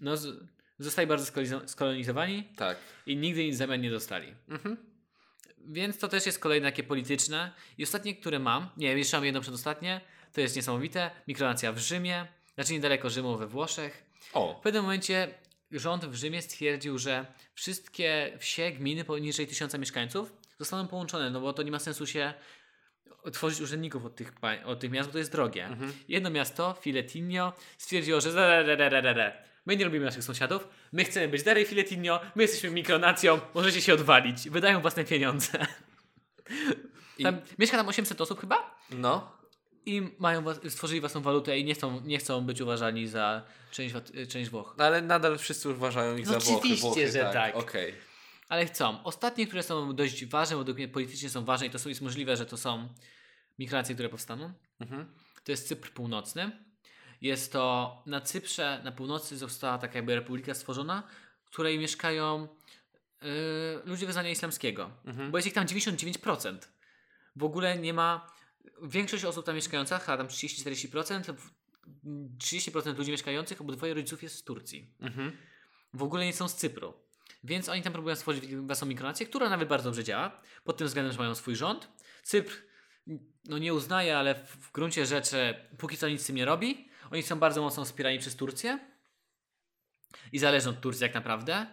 no z, zostali bardzo skolonizowani Tak. i nigdy nic w zamian nie dostali. Mhm. Więc to też jest kolejne takie polityczne. I ostatnie, które mam, nie, jeszcze mam jedno przedostatnie, to jest niesamowite, mikronacja w Rzymie, znaczy niedaleko Rzymu we Włoszech. W O. pewnym momencie rząd w Rzymie stwierdził, że wszystkie wsie, gminy poniżej tysiąca mieszkańców zostaną połączone, no bo to nie ma sensu się tworzyć urzędników od tych, od tych miast, bo to jest drogie. Mhm. Jedno miasto, Filetinio, stwierdziło, że my nie lubimy naszych sąsiadów, my chcemy być dalej Filetinio, my jesteśmy mikronacją, możecie się odwalić. Wydają własne pieniądze. I- Tam, mieszka tam 800 osób chyba? No. I mają, stworzyli własną walutę i nie chcą, nie chcą być uważani za część, część Włoch. No, Ale nadal wszyscy uważają ich No za Włochy. oczywiście, że tak. Okej. Ale chcą. Ostatnie, które są dość ważne, według mnie politycznie są ważne i to są, jest możliwe, że to są migracje, które powstaną. Mhm. To jest Cypr Północny. Jest to na Cyprze, na północy została taka jakby republika stworzona, w której mieszkają yy, ludzie wyznania islamskiego. Mhm. Bo jest ich tam 99%. W ogóle nie ma. Większość osób tam mieszkających, a tam 30-40%, w- 30% ludzi mieszkających, obydwoje rodziców jest z Turcji. Mhm. W ogóle nie są z Cypru. Więc oni tam próbują stworzyć własną mikronację, która nawet bardzo dobrze działa, pod tym względem, że mają swój rząd. Cypr no nie uznaje, ale w, w gruncie rzeczy póki co nic z tym nie robi. Oni są bardzo mocno wspierani przez Turcję i zależą od Turcji jak naprawdę.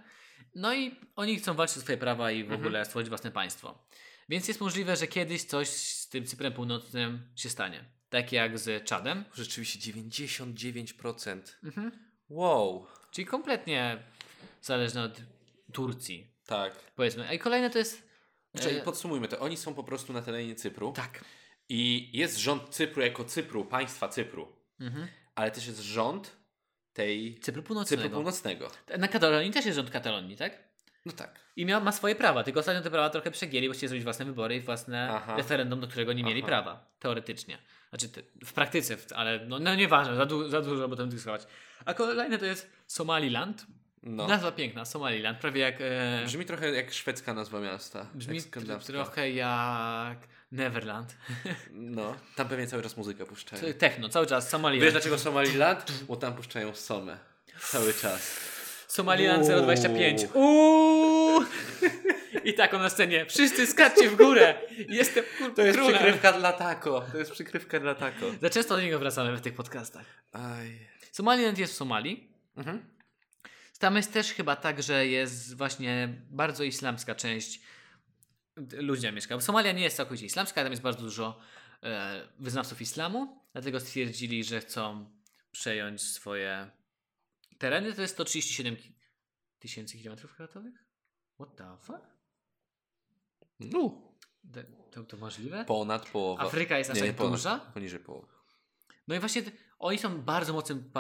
No i oni chcą walczyć o swoje prawa i w Mhm. ogóle stworzyć własne państwo. Więc jest możliwe, że kiedyś coś z tym Cyprem Północnym się stanie. Tak jak z Czadem. Rzeczywiście 99%. Mhm. Wow. Czyli kompletnie zależne od Turcji. Tak. Powiedzmy. A i kolejne to jest. Czyli e, podsumujmy to. Oni są po prostu na terenie Cypru. tak. I jest rząd Cypru jako Cypru, państwa Cypru. Mhm. Ale też jest rząd tej Cypru Północnego. Cypru Północnego. Na Katalonii też jest rząd Katalonii, tak? No tak. I miał, ma swoje prawa, tylko ostatnio te prawa trochę przegięli, bo chcieli zrobić własne wybory i własne Aha. referendum, do którego nie mieli Aha. prawa. Teoretycznie. Znaczy te, w praktyce, ale no, no nieważne, za, du, za dużo, bo tam dyskutować. A kolejne to jest Somaliland. No. Nazwa piękna, Somaliland, prawie jak... E, Brzmi trochę jak szwedzka nazwa miasta. brzmi jak trochę jak Neverland. No. Tam pewnie cały czas muzykę puszczają. Techno, cały czas Somaliland. Wiesz dlaczego Somaliland? Bo tam puszczają Somę. Cały czas. Somaliland Uuu. 025. Uuu! I taką na scenie. Wszyscy skaczcie w górę. Jestem kur- To jest królem. przykrywka dla taco. To jest przykrywka dla taco. Za często do niego wracamy w tych podcastach. Aj. Somaliland jest w Somalii. Mhm. Tam jest też chyba tak, że jest właśnie bardzo islamska część ludzi tam mieszka. Bo Somalia nie jest całkowicie islamska, tam jest bardzo dużo e, wyznawców islamu, dlatego stwierdzili, że chcą przejąć swoje tereny. To jest 137 ki- tysięcy kilometrów kwadratowych? What the fuck? No. To, to, możliwe? Ponad połowa. Afryka jest aż tak duża? Poniżej połowy. No i właśnie oni są bardzo mocnym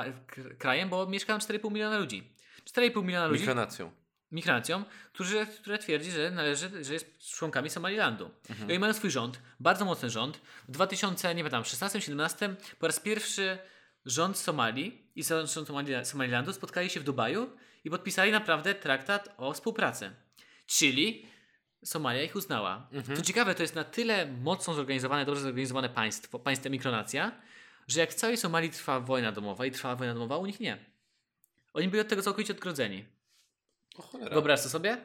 krajem, bo mieszkają 4,5 miliona ludzi. 4,5 miliona ludzi Mikronacją. Mikronacją, którzy, które twierdzi, że należy, że jest członkami Somalilandu. Mhm. I oni mają swój rząd, bardzo mocny rząd. W 2000, nie pamiętam, 16-17 po raz pierwszy rząd Somalii i rząd Somali- Somalilandu spotkali się w Dubaju i podpisali naprawdę traktat o współpracy. Czyli Somalia ich uznała. Mhm. Co ciekawe, to jest na tyle mocno zorganizowane, dobrze zorganizowane państwo, państwo mikronacja, że jak w całej Somalii trwa wojna domowa i trwała wojna domowa, u nich nie. Oni byli od tego całkowicie odgrodzeni. O cholera. Wyobraź to sobie?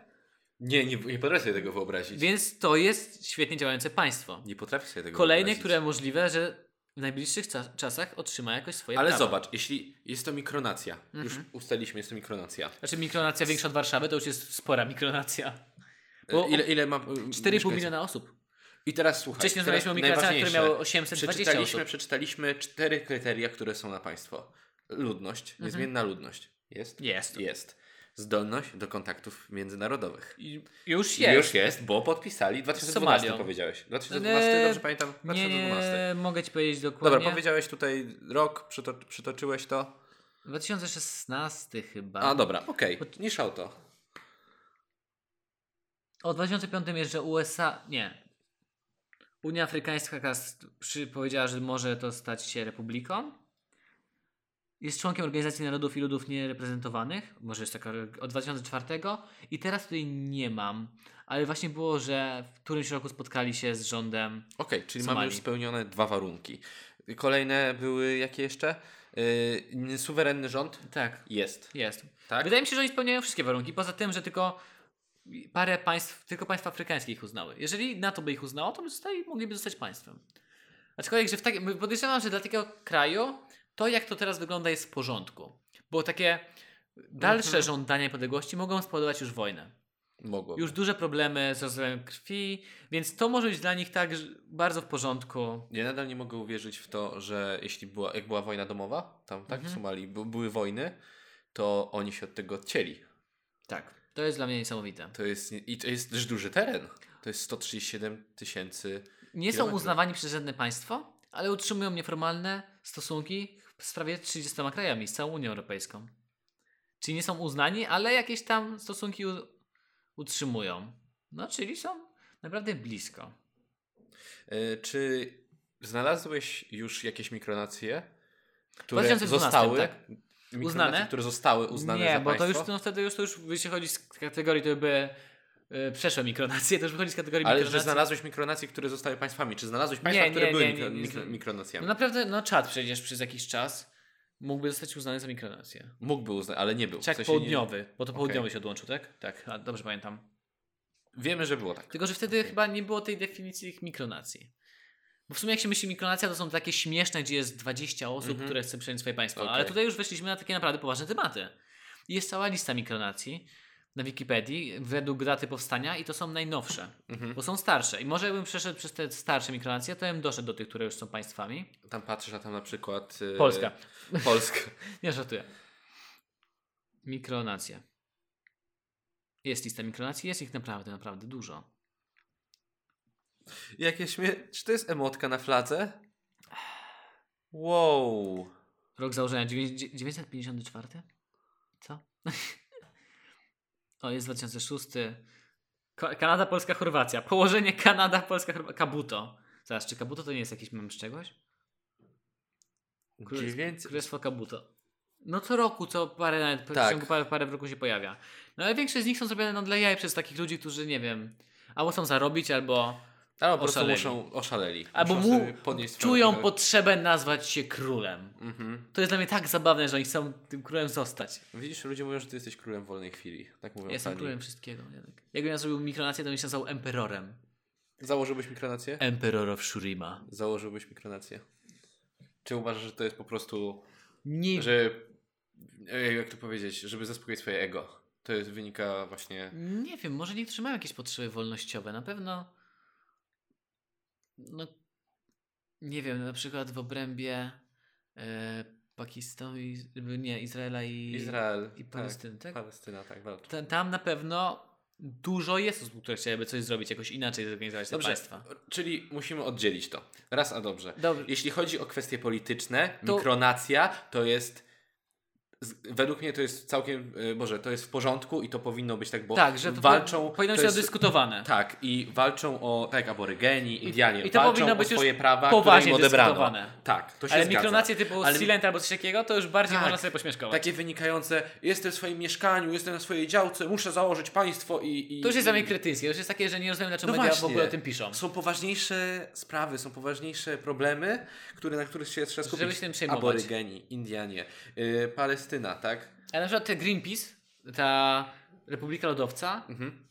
Nie, nie, nie potrafię sobie tego wyobrazić. Więc to jest świetnie działające państwo. Nie potrafię sobie tego Kolejne, wyobrazić. które możliwe, że w najbliższych cza- czasach otrzyma jakoś swoje Ale prawa. zobacz, jeśli jest to mikronacja, już Mhm. ustaliliśmy, jest to mikronacja. Znaczy mikronacja większa od Warszawy to już jest spora mikronacja. Bo Bo ile, ile ma... 4,5 miliona osób. I teraz słuchaj. Wcześniej rozmawialiśmy o mikracjach, które miały 820 Przeczytaliśmy, osób. przeczytaliśmy cztery kryteria, które są na państwo. Ludność, Mhm. niezmienna ludność. Jest? Jest. Jest. Zdolność do kontaktów międzynarodowych. I Już jest. Już jest, bo podpisali. 2012 Somalią. powiedziałeś. 2012, Eee, dobrze pamiętam? Nie, 2012. nie, mogę Ci powiedzieć dokładnie. Dobra, powiedziałeś tutaj rok, przyto przytoczyłeś to. 2016 chyba. A dobra, okej, niż auto. O 2005 jest, że USA. Nie. Unia Afrykańska powiedziała, że może to stać się republiką. Jest członkiem Organizacji Narodów i Ludów Niereprezentowanych. Może jest taka od 2004. I teraz tutaj nie mam. Ale właśnie było, że w którymś roku spotkali się z rządem. Okej, czyli Somalii. mamy już spełnione dwa warunki. Kolejne były jakie jeszcze? Yy, suwerenny rząd? Tak, Jest. jest. Tak? Wydaje mi się, że oni spełniają wszystkie warunki. Poza tym, że tylko parę państw, tylko państwa afrykańskie ich uznały. Jeżeli NATO by ich uznało, to by zostali, mogliby zostać państwem. Aczkolwiek, że w takim, podejrzewam, że dla takiego kraju to, jak to teraz wygląda, jest w porządku. Bo takie dalsze Mhm. żądania niepodległości mogą spowodować już wojnę. Mogło. Już duże problemy z rozwojem krwi, więc to może być dla nich tak bardzo w porządku. Ja nadal nie mogę uwierzyć w to, że jeśli była, jak była wojna domowa, tam tak w Mhm. Somalii bu- były wojny, to oni się od tego odcięli. Tak. To jest dla mnie niesamowite. To jest, I to jest też duży teren. To jest 137 tysięcy. Nie są uznawani przez żadne państwo, ale utrzymują nieformalne stosunki z prawie 30 krajami, z całą Unią Europejską. Czyli nie są uznani, ale jakieś tam stosunki utrzymują. No, czyli są naprawdę blisko. E, czy znalazłeś już jakieś mikronacje, które 2012, zostały tak. Uznane? które zostały uznane nie, bo to już, no, wtedy już, to już wychodzi z kategorii, to by y, przeszłe mikronacje, to już wychodzi z kategorii Ale że mikronacji. znalazłeś mikronacje, które zostały państwami. Czy znalazłeś państwa, Nie, które nie, były nie, mikro, mikro, mikronacjami? No naprawdę, no czad przecież przez jakiś czas mógłby zostać uznany za mikronację. Mógłby uznać, ale nie był. W Czech sensie południowy, bo to południowy się odłączył, tak? Tak, a, dobrze pamiętam. Wiemy, że było tak. Tylko, że wtedy chyba nie było tej definicji tych mikronacji. Bo w sumie jak się myśli mikronacja, to są takie śmieszne, gdzie jest 20 osób, Mhm. które chce przejąć swoje państwo. Okej. Ale tutaj już weszliśmy na takie naprawdę poważne tematy. I Jest cała lista mikronacji na Wikipedii według daty powstania i to są najnowsze, Mhm. bo są starsze. I może jakbym przeszedł przez te starsze mikronacje, to bym doszedł do tych, które już są państwami. Tam patrzysz, a tam na przykład... e, Polska. <laughs> Polska. <laughs> Nie żartuję. Mikronacje. Jest lista mikronacji, jest ich naprawdę, naprawdę dużo. Jakieś śmie... Czy to jest emotka na fladze? Wow. Rok założenia dziewię- dzie- 954? Co? <laughs> o, jest 2006. Ko- Kanada, Polska, Chorwacja. Położenie Kanada, Polska, Chorwacja. Kabuto. Zaraz, czy Kabuto to nie jest jakiś mem z czegoś? Królestwo, 900... Królestwo Kabuto. No co roku, co parę, nawet w Tak. ciągu parę, parę w roku się pojawia. No ale większość z nich są zrobione no, dla jaj przez takich ludzi, którzy nie wiem, albo chcą zarobić, albo Albo po prostu muszą oszaleli. Albo muszą mu czują potrzebę nazwać się królem. Mhm. To jest dla mnie tak zabawne, że oni chcą tym królem zostać. Widzisz, ludzie mówią, że ty jesteś królem wolnej chwili. Tak mówią. Ja jestem królem wszystkiego. Tak. Jakbym ja zrobił mikronację, to bym się nazywał emperorem. Założyłbyś mikronację? Emperor of Shurima. Założyłbyś mikronację? Czy uważasz, że to jest po prostu... Nie... Że... E, jak to powiedzieć? Żeby zaspokoić swoje ego. To jest, wynika właśnie... Nie wiem, może niektórzy mają jakieś potrzeby wolnościowe. Na pewno no nie wiem, na przykład w obrębie e, Pakistanu i nie, Izraela i, Izrael. i tak. Palestyny, tak? Palestyna, tak, walczy. Ta- Tam na pewno dużo jest osób, które chciałyby coś zrobić jakoś inaczej, zorganizować te Dobrze, państwa. czyli musimy oddzielić to. Raz a dobrze. Dobrze. Jeśli chodzi o kwestie polityczne, To- mikronacja to jest. Według mnie to jest całkiem, y, Boże, to jest w porządku i to powinno być tak, bo tak, że to walczą. po, powinno być jest- dyskutowane. Tak, i walczą o, tak aborygeni, Indianie, i to walczą powinno o być już swoje prawa, które im odebrano. Tak, to się Ale zgadza. mikronacje typu Ale- Silent albo coś takiego, to już bardziej Tak. można sobie pośmieszkować. Takie wynikające, jestem w swoim mieszkaniu, jestem na swojej działce, muszę założyć państwo i... i To już jest i- dla mnie kretyńskie, to już jest takie, że nie rozumiem, dlaczego No media w właśnie. ogóle o tym piszą. Są poważniejsze sprawy, są poważniejsze problemy, które, na których się trzeba skupić. Żeby się tym przejmować. Aborygeni, Indianie, yy, Palestyna, tak? Ale na przykład te Greenpeace, ta Republika Lodowca, Mhm.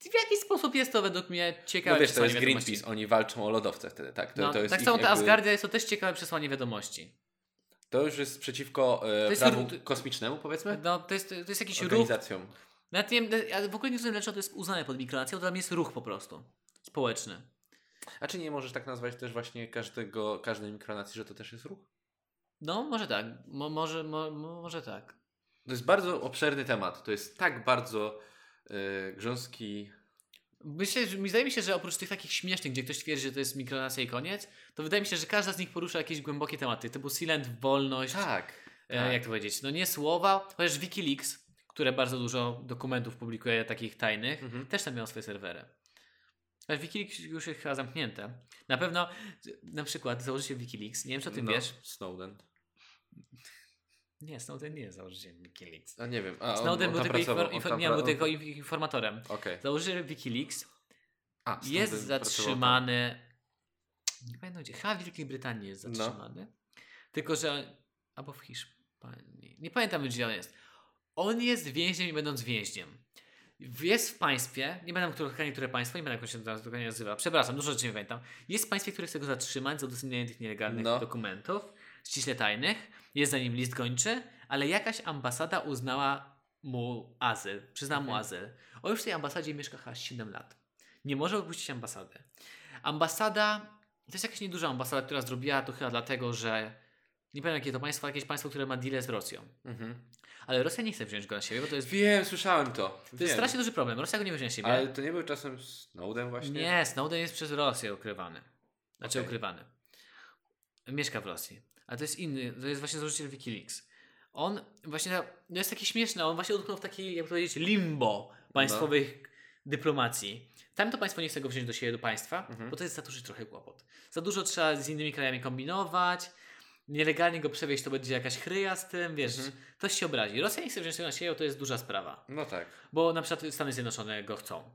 w jakiś sposób jest to według mnie ciekawe No wiesz, to jest wiadomości. Greenpeace, oni walczą o lodowce wtedy, tak? To, No, to jest tak samo ta jakby- Asgardia jest to też ciekawe przesłanie wiadomości. To już jest przeciwko e, jest prawu ruch- kosmicznemu, powiedzmy? No, to jest, to jest jakiś ruch. Organizacjom. Nawet nie wiem, ale w ogóle nie rozumiem, dlaczego to jest uznane pod mikronacją, to tam jest ruch po prostu. Społeczny. A czy nie możesz tak nazwać też właśnie każdego, każdej mikronacji, że to też jest ruch? No, może tak. Mo, może, mo, mo, może tak. To jest bardzo obszerny temat. To jest tak bardzo e, grząski. Myślę, że, mi zdaje mi się, że oprócz tych takich śmiesznych, gdzie ktoś twierdzi, że to jest mikronacja i koniec, to wydaje mi się, że każda z nich porusza jakieś głębokie tematy, typu silent, wolność, Tak. e, tak. jak to powiedzieć, no nie słowa, chociaż Wikileaks, które bardzo dużo dokumentów publikuje takich tajnych, Mhm. też tam miał swoje serwery. Ale Wikileaks już jest chyba zamknięte. Na pewno, na przykład założyciel Wikileaks, nie wiem czy o tym no, wiesz. Snowden. Nie, Snowden nie jest założycielem Wikileaks. A nie wiem. A, Snowden on był tylko, pracował, infor, infor, nie, był tylko in- informatorem. Okej. Założyciel Wikileaks A, jest pracował zatrzymany. Nie pamiętam gdzie. Chyba w Wielkiej Brytanii jest No. zatrzymany. Tylko, że. Albo w Hiszpanii. Nie pamiętam gdzie on jest. On jest więźniem i będąc więźniem. Jest w państwie, nie pamiętam które, które państwo, nie pamiętam jak się dokładnie nazywa, przepraszam, dużo rzeczy nie pamiętam. Jest w państwie, które chce go zatrzymać za udostępnianie tych nielegalnych No. dokumentów, ściśle tajnych. Jest za nim list gończy, ale jakaś ambasada uznała mu azyl, przyznała mu azyl. On już w tej ambasadzie mieszka chyba 7 lat. Nie może opuścić ambasady. Ambasada, to jest jakaś nieduża ambasada, która zrobiła to chyba dlatego, że nie pamiętam jakie to państwo, jakieś państwo, które ma deal z Rosją. Mhm. Ale Rosja nie chce wziąć go na siebie, bo to jest, Wiem, słyszałem to. to jest Wiem. strasznie duży problem. Rosja go nie weźmie na siebie. Ale to nie był czasem Snowden właśnie? Nie, Snowden jest przez Rosję ukrywany. Znaczy Okej. ukrywany. Mieszka w Rosji. Ale to jest inny, to jest właśnie założyciel Wikileaks. On właśnie, no jest taki śmieszny, on właśnie utknął w takiej, jak powiedzieć, limbo państwowych dyplomacji. Tam to państwo nie chce go wziąć do siebie, do państwa, Mhm. bo to jest za duży trochę kłopot. Za dużo trzeba z innymi krajami kombinować, nielegalnie go przewieźć, to będzie jakaś chryja z tym, wiesz, Mhm. ktoś się obrazi. Rosja nie chce wziąć tego na siebie, to jest duża sprawa No tak. bo na przykład Stany Zjednoczone go chcą.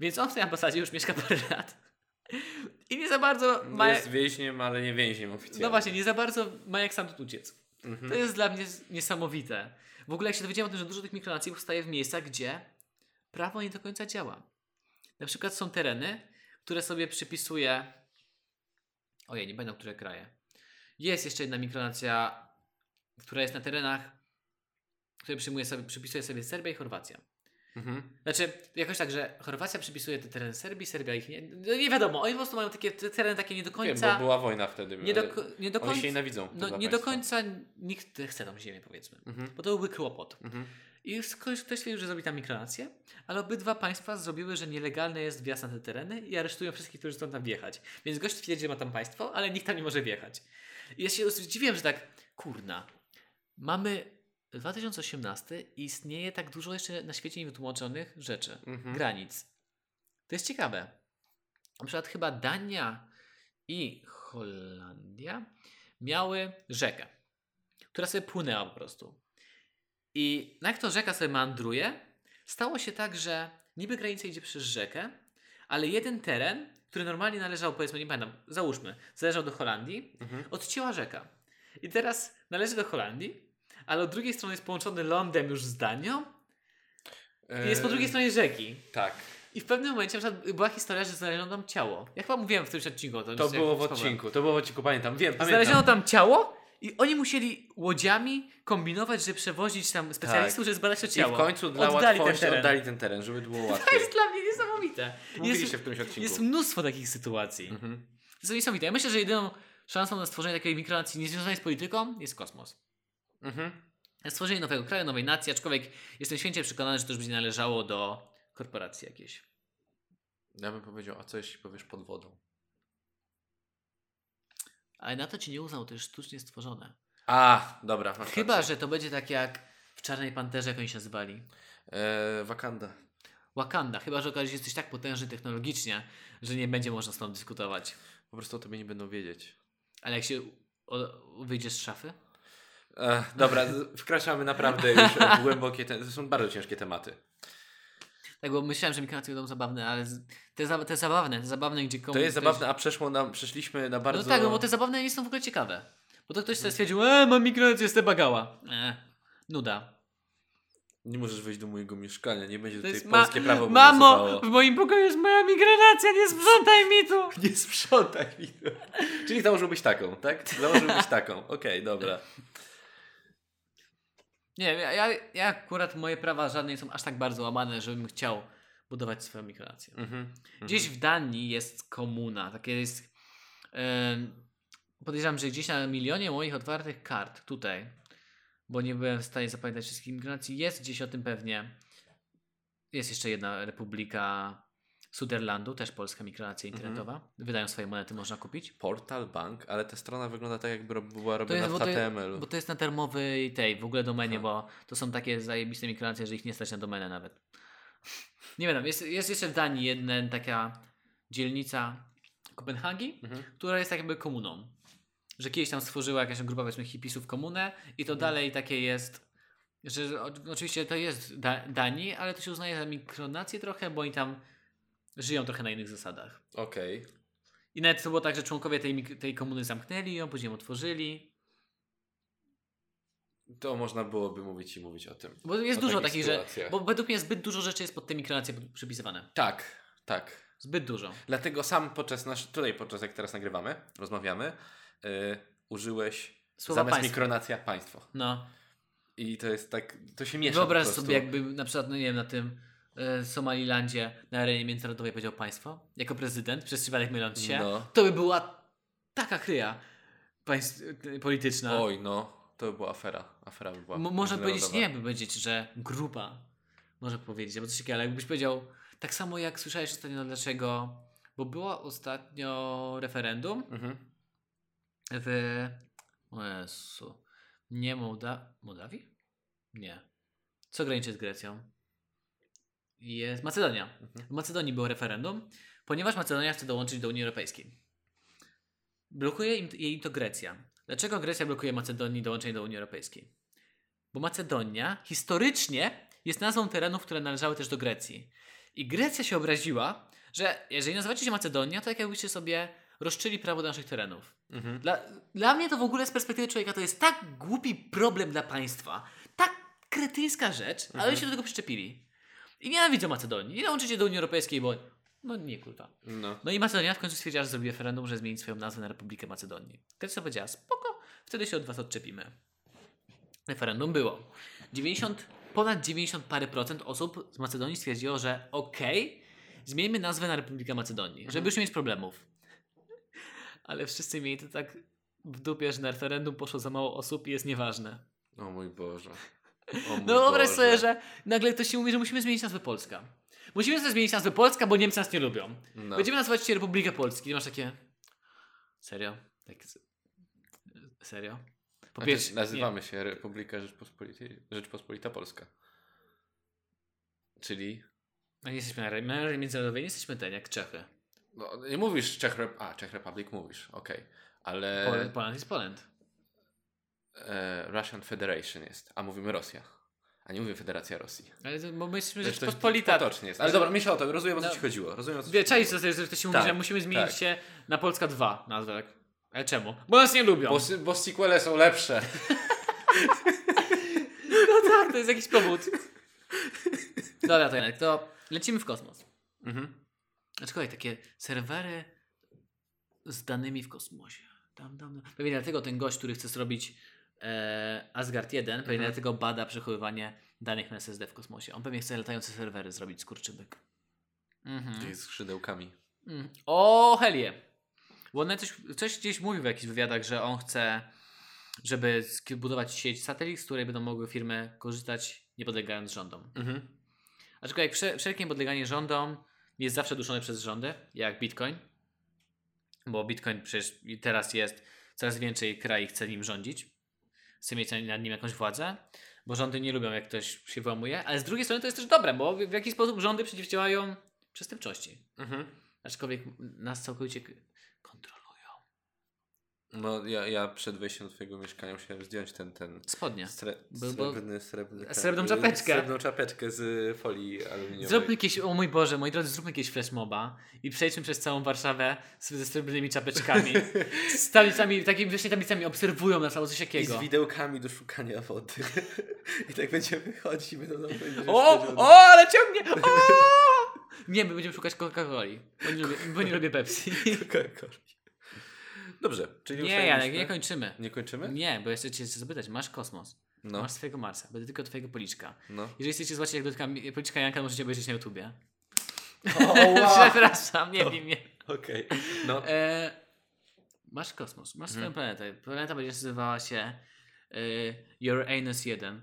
Więc on w tej ambasadzie już mieszka parę lat. I nie za bardzo ma. Jest więźniem, ale nie więźniem oficjalnie. No właśnie, nie za bardzo ma jak sam uciec. Mhm. To jest dla mnie niesamowite. W ogóle jak się dowiedziałem o tym, że dużo tych mikronacji powstaje w miejscach, gdzie prawo nie do końca działa. Na przykład są tereny, które sobie przypisuje. Ojej, nie pamiętam, które kraje. Jest jeszcze jedna mikronacja, która jest na terenach, które przyjmuje sobie, przypisuje sobie Serbia i Chorwacja. Mhm. Znaczy, jakoś tak, że Chorwacja przypisuje te tereny Serbii, Serbia ich nie. No nie wiadomo, oni po prostu mają takie te tereny takie nie do Wiem, końca. bo była wojna wtedy. nie, do, nie do Oni się końca. nienawidzą. No, nie do końca nikt chce tą ziemię, powiedzmy. Mhm. Bo to byłby kłopot. Mhm. I ktoś, ktoś stwierdził, że zrobi tam mikronację, ale obydwa państwa zrobiły, że nielegalny jest wjazd na te tereny i aresztują wszystkich, którzy chcą tam wjechać. Więc gość twierdzi, że ma tam państwo, ale nikt tam nie może wjechać. I ja się zdziwiłem, że tak, kurna, mamy 2018 i istnieje tak dużo jeszcze na świecie niewytłumaczonych rzeczy, Mhm. granic. To jest ciekawe. Na przykład chyba Dania i Holandia miały rzekę, która sobie płynęła po prostu. I jak to rzeka sobie meandruje, stało się tak, że niby granica idzie przez rzekę, ale jeden teren, który normalnie należał, powiedzmy, nie pamiętam, załóżmy, należał do Holandii, Mhm. odcięła rzeka. I teraz należy do Holandii, ale od drugiej strony jest połączony lądem już z Danią i jest po Eee, drugiej stronie rzeki. Tak. I w pewnym momencie na przykład była historia, że znaleziono tam ciało. Ja chyba mówiłem w którymś odcinku. To, To było w odcinku, to było w odcinku, pamiętam. Wiem, pamiętam. Znaleziono tam ciało i oni musieli łodziami kombinować, żeby przewozić tam specjalistów, żeby zbadać to I ciało. w końcu dla Oddali ten łatwości teren. oddali ten teren, żeby było <laughs> To łatwiej. jest dla mnie niesamowite. Mówiliście w Jest, którymś odcinku. jest mnóstwo takich sytuacji. Mhm. To jest niesamowite. Ja myślę, że jedyną szansą na stworzenie takiej mikronacji niezwiązanej z polityką jest kosmos. Mhm. Stworzenie nowego kraju, nowej nacji, aczkolwiek jestem święcie przekonany, że to już będzie należało do korporacje jakieś. Ja bym powiedział, a co jeśli powiesz pod wodą? Ale na to ci nie uznał, to jest sztucznie stworzone. A, dobra. Chyba, rację. że to będzie tak jak w Czarnej Panterze, jak oni się nazywali. E, Wakanda. Wakanda. Chyba, że okaże się jesteś tak potężny technologicznie, że nie będzie można z tobą dyskutować. Po prostu o tobie nie będą wiedzieć. Ale jak się o, wyjdziesz z szafy? E, dobra, z- wkraczamy naprawdę już w <laughs> głębokie... Te, to są bardzo ciężkie tematy. Tak, bo myślałem, że mikronacje będą zabawne, ale z- te, za- te zabawne, te zabawne, gdzie komuś... To jest ktoś- zabawne, a przeszło nam, przeszliśmy na bardzo... No tak, no bo te zabawne nie są w ogóle ciekawe. Bo to ktoś sobie stwierdził, e, mam mikronację, jestem bagała. E, nuda. Nie możesz wejść do mojego mieszkania, nie będzie To tutaj ma- polskie prawo Mamo, w moim pokoju jest moja mikronacja, nie sprzątaj mi tu! <laughs> Nie sprzątaj mi to. Czyli założyłbyś taką, tak? Założyłbyś taką. Okej, dobra. Nie, ja, ja, ja akurat moje prawa żadne nie są aż tak bardzo łamane, żebym chciał budować swoją mikronację. Mhm. Gdzieś w Danii jest komuna, takie jest... em, podejrzewam, że gdzieś na milionie moich otwartych kart tutaj, bo nie byłem w stanie zapamiętać wszystkich migracji, jest gdzieś o tym pewnie. Jest jeszcze jedna republika Suderlandu, też polska mikronacja Mhm. internetowa. Wydają swoje monety, można kupić. Portal Bank, ale ta strona wygląda tak, jakby była robiona jest, w bo, to, bo to jest na termowej tej w ogóle domenie, Aha. bo to są takie zajebiste mikronacje, że ich nie stać na domenę nawet. Nie wiem, jest, jest jeszcze w Danii jedna taka dzielnica Kopenhagi, Mhm. która jest tak jakby komuną. Że kiedyś tam stworzyła jakaś grupa powiedzmy hipisów komunę i to Mhm. dalej takie jest, że oczywiście to jest da, Danii, ale to się uznaje za mikronację trochę, bo oni tam żyją trochę na innych zasadach. Okej. I nawet to było tak, że członkowie tej, tej komuny zamknęli ją, później ją otworzyli. To można byłoby mówić i mówić o tym. Bo jest O dużo takich że. Bo według mnie zbyt dużo rzeczy jest pod te mikronacje przypisywane. Tak, tak. Zbyt dużo. Dlatego sam podczas nasz, tutaj podczas jak teraz nagrywamy, rozmawiamy, yy, użyłeś Słowa zamiast państwo. mikronacja państwo. No. I to jest tak, to się miesza Wyobraź sobie, jakby na przykład, no nie wiem, na tym Somalilandzie na arenie międzynarodowej powiedział państwo, jako prezydent, przez przypadek myląc się, No. to by była taka kryja państw, e, polityczna. Oj, no, to by była afera. Afera by była Mo- można powiedzieć, nie by powiedzieć, że grupa. Może powiedzieć, albo coś takiego, ale jakbyś powiedział, tak samo jak słyszałeś ostatnio, dlaczego, bo było ostatnio referendum Mhm. w, o Jezu, nie Mołda... Mołdawii? Nie. Co graniczy z Grecją? Jest Macedonia. Mhm. W Macedonii było referendum, ponieważ Macedonia chce dołączyć do Unii Europejskiej. Blokuje im, jej to Grecja. Dlaczego Grecja blokuje Macedonii dołączenie do Unii Europejskiej? Bo Macedonia historycznie jest nazwą terenów, które należały też do Grecji. I Grecja się obraziła, że jeżeli nazywacie się Macedonia, to tak jakbyście sobie rozczyli prawo do naszych terenów. Mhm. Dla, dla mnie to w ogóle z perspektywy człowieka to jest tak głupi problem dla państwa. Tak kretyńska rzecz, ale Mhm. się do tego przyczepili. I nienawidzą Macedonii. I dołączycie do Unii Europejskiej, bo no nie kurwa. No. No i Macedonia w końcu stwierdziła, że zrobi referendum, że zmieni swoją nazwę na Republikę Macedonii. Grecja powiedziała, spoko, wtedy się od was odczepimy. Referendum było. 90, ponad 90 parę procent osób z Macedonii stwierdziło, że okej, zmieńmy nazwę na Republikę Macedonii, Mhm. żeby już nie mieć problemów. <laughs> Ale wszyscy mieli to tak w dupie, że na referendum poszło za mało osób i jest nieważne. O mój Boże. No wyobraź Boże. sobie, że nagle ktoś się mówi, że musimy zmienić nazwę Polska. Musimy sobie zmienić nazwę Polska, bo Niemcy nas nie lubią. No. Będziemy nazywać się Republikę Polski. I masz takie. Serio? Tak. Serio? Po Znaczy, pierwsze. nazywamy się Republika Rzeczpospolitej, Rzeczpospolita Polska. Czyli... Nie, no nie jesteśmy na międzynarodowej, nie jesteśmy ten jak Czechy. No, nie mówisz Czech... Rep- A, Czech Republic mówisz, okej. Ale... Poland, Poland jest Poland. E, Russian Federation jest, a mówimy Rosja. A nie mówimy Federacja Rosji. Ale to, bo my jesteśmy To jest. Potocznie jest. Ale dobra, myślę o to, rozumiem o co No. ci chodziło. Rozumiem o co Wie, to jest, że ktoś się mówi, Tak, że musimy zmienić tak. się na Polska 2 nazwę. tak. Ale czemu? Bo nas nie lubią. Bo, bo sequele są lepsze. <laughs> No tak, to jest jakiś powód. Dobra, to jednak, to lecimy w kosmos. Mhm. Aczkolwiek takie serwery z danymi w kosmosie. Tam, tam, tam. Pewnie dlatego ten gość, który chce zrobić Asgard 1, pewnie Mhm. dlatego bada przechowywanie danych na SSD w kosmosie. On pewnie chce latające serwery zrobić, skurczybyk. Mhm. Z skrzydełkami. Mm. O, Helie. Bo on coś, coś gdzieś mówił w jakichś wywiadach, że on chce, żeby budować sieć satelit, z której będą mogły firmy korzystać, nie podlegając rządom. Mhm. Aczkolwiek wsze- wszelkie podleganie rządom jest zawsze duszone przez rządy, jak Bitcoin. Bo Bitcoin przecież teraz jest, coraz więcej krajów chce nim rządzić. Chce mieć nad nim jakąś władzę. Bo rządy nie lubią, jak ktoś się włamuje. Ale z drugiej strony to jest też dobre, bo w jakiś sposób rządy przeciwdziałają przestępczości. Mhm. Aczkolwiek nas całkowicie kontrolują. No ja, ja przed wejściem do twojego mieszkania musiałem zdjąć ten, ten Spodnie. Bo- bo- srebrny, srebrny, ten, Srebrną y, czapeczkę. Srebrną czapeczkę z folii aluminiowej. Zróbmy jakieś, o mój Boże, moi drodzy, zróbmy jakieś flashmoba i przejdźmy przez całą Warszawę ze srebrnymi czapeczkami. <laughs> z tablicami, takimi właśnie tablicami obserwują nas albo coś I z takiego. widełkami do szukania wody. <laughs> I tak będziemy wychodzić i będą nam O, o, ale ciągnie! O! Nie, my będziemy szukać Coca-Coli, bo nie lubię, bo nie lubię Pepsi. <laughs> Coca-Coli. Dobrze, czyli Nie, ustaliliśmy- Janek, nie kończymy. Nie kończymy? Nie, bo jeszcze cię zapytać, masz kosmos, No, masz swojego Marsa, będę tylko twojego policzka. no. Jeżeli chcecie zobaczyć jak dotyka policzka Janka, możecie obejrzeć na YouTubie. O, wow. <laughs> Przepraszam, nie wiem, nie. Okej, no. E, masz kosmos, masz swoją Mhm. planetę. Planeta będzie nazywała się e, Uranus 1.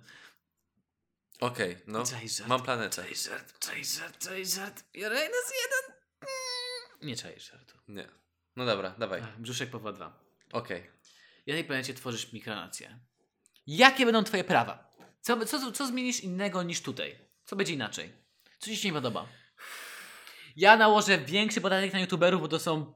Okej, no. Czaisz żart. Mam planetę. Czaisz żart, czaisz żart, czaisz żart. Uranus 1. Mm. Nie czaisz żartu. Nie. No dobra, dawaj. Brzuszek Pawła 2. Okej. Ja na tej planecie tworzysz mikronację. Jakie będą twoje prawa? Co, co, co zmienisz innego niż tutaj? Co będzie inaczej? Co ci się nie podoba? Ja nałożę większy podatek na youtuberów, bo to są...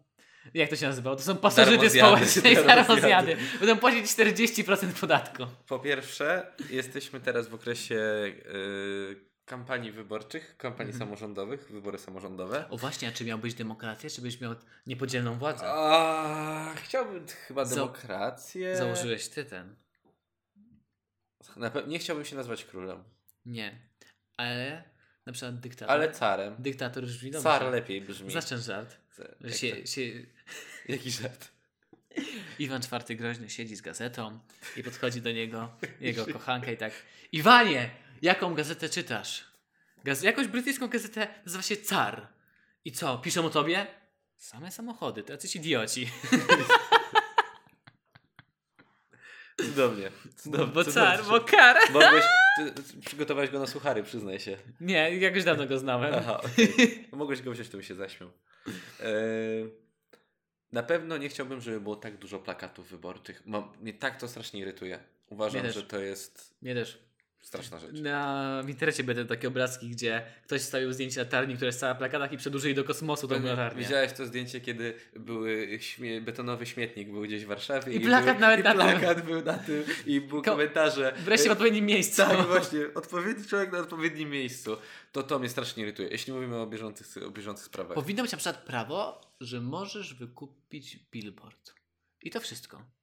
Jak to się nazywa? To są pasożyty społeczne i Darmozjady. Będą płacić 40% podatku. Po pierwsze, jesteśmy teraz w okresie y, kampanii wyborczych, kampanii Mhm. samorządowych, wybory samorządowe. O właśnie, a czy miał być demokrację, czy byś miał niepodzielną władzę? A, chciałbym chyba Za- demokrację. Założyłeś ty ten. Nie chciałbym się nazwać królem, Nie. Ale na przykład dyktator. ale carem. Dyktator brzmi dobrze. Car lepiej brzmi. Znasz ten żart? Że się, to- się, <laughs> Jaki żart? Iwan IV Groźny siedzi z gazetą i podchodzi do niego <laughs> jego kochanka i tak Iwanie, jaką gazetę czytasz? Gaz jakąś brytyjską gazetę nazywa się Car. I co, piszą o tobie? Same samochody, to jacyś idioci. <laughs> Cudownie. Cudownie. Bo car, bo kar. <laughs> Mogłeś, ty, ty przygotowałeś go na suchary, przyznaj się. Nie, jakoś dawno go znałem. Aha, okej. <laughs> Mogłeś go wziąć, to by się zaśmiał. E, na pewno nie chciałbym, żeby było tak dużo plakatów wyborczych. Mam, mnie tak to strasznie irytuje. Uważam, że to jest Nie też. Straszna rzecz. Na, w internecie będą takie obrazki, gdzie ktoś wstawił zdjęcie latarni, które jest cała plakatach i przedłużyli do kosmosu tą latarnię. Widziałeś to zdjęcie, kiedy były śmie- betonowy śmietnik był gdzieś w Warszawie. I plakat był, nawet i na tym. plakat był na tym i były Ko- komentarze. Wreszcie w odpowiednim miejscu. Tak, właśnie. Odpowiedni człowiek na odpowiednim miejscu. To to mnie strasznie irytuje. Jeśli mówimy o bieżących, o bieżących sprawach. Powinno być na przykład prawo, że możesz wykupić billboard. I to wszystko.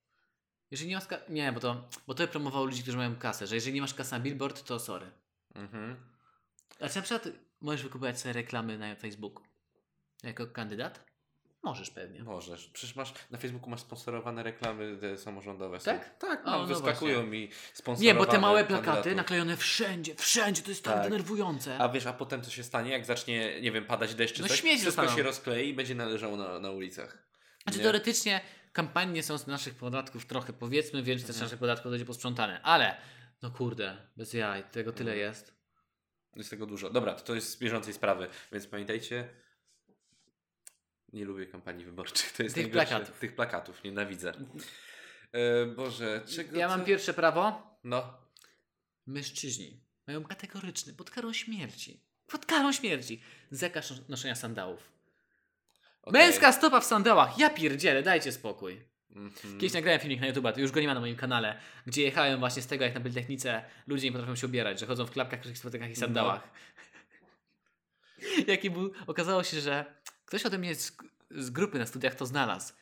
Jeżeli nie masz ka- Nie, bo to, bo to promowało ludzi, którzy mają kasę, że jeżeli nie masz kasy na billboard, to sorry. Mhm. Znaczy na przykład możesz wykupować sobie reklamy na Facebooku. Jako kandydat? Możesz pewnie. Możesz. Przecież masz na Facebooku masz sponsorowane reklamy te samorządowe. są. Tak? Tak, O, mam, no wyskakują mi sponsorowane Nie, bo te małe plakaty kandydatów. naklejone wszędzie, wszędzie, to jest tak, Tak. denerwujące. A wiesz, a potem co się stanie, jak zacznie, nie wiem, padać deszcz czy No coś, śmieci wszystko zostaną. się rozklei i będzie należało na, na ulicach. Znaczy Nie? teoretycznie kampanie są z naszych podatków trochę powiedzmy, więc też Mhm. naszych podatków będzie posprzątane. Ale, no kurde, bez jaj, tego tyle Mhm. jest. Jest tego dużo. Dobra, to, to jest z bieżącej sprawy, więc pamiętajcie, nie lubię kampanii wyborczych. To jest Tych plakatów. Tych plakatów, nienawidzę. E, Boże, czego... Ja mam pierwsze prawo. No, Mężczyźni mają kategoryczny, pod karą śmierci. Pod karą śmierci. Zakaz nos- noszenia sandałów. Okej. Męska stopa w sandałach. Ja pierdzielę, dajcie spokój. Mhm. Kiedyś nagrałem filmik na YouTube, już go nie ma na moim kanale, gdzie jechałem właśnie z tego, jak na Politechnice ludzie nie potrafią się ubierać, że chodzą w klapkach, krótkich spotykach i sandałach. <laughs> Jaki był, okazało się, że ktoś ode mnie z, z grupy na studiach to znalazł.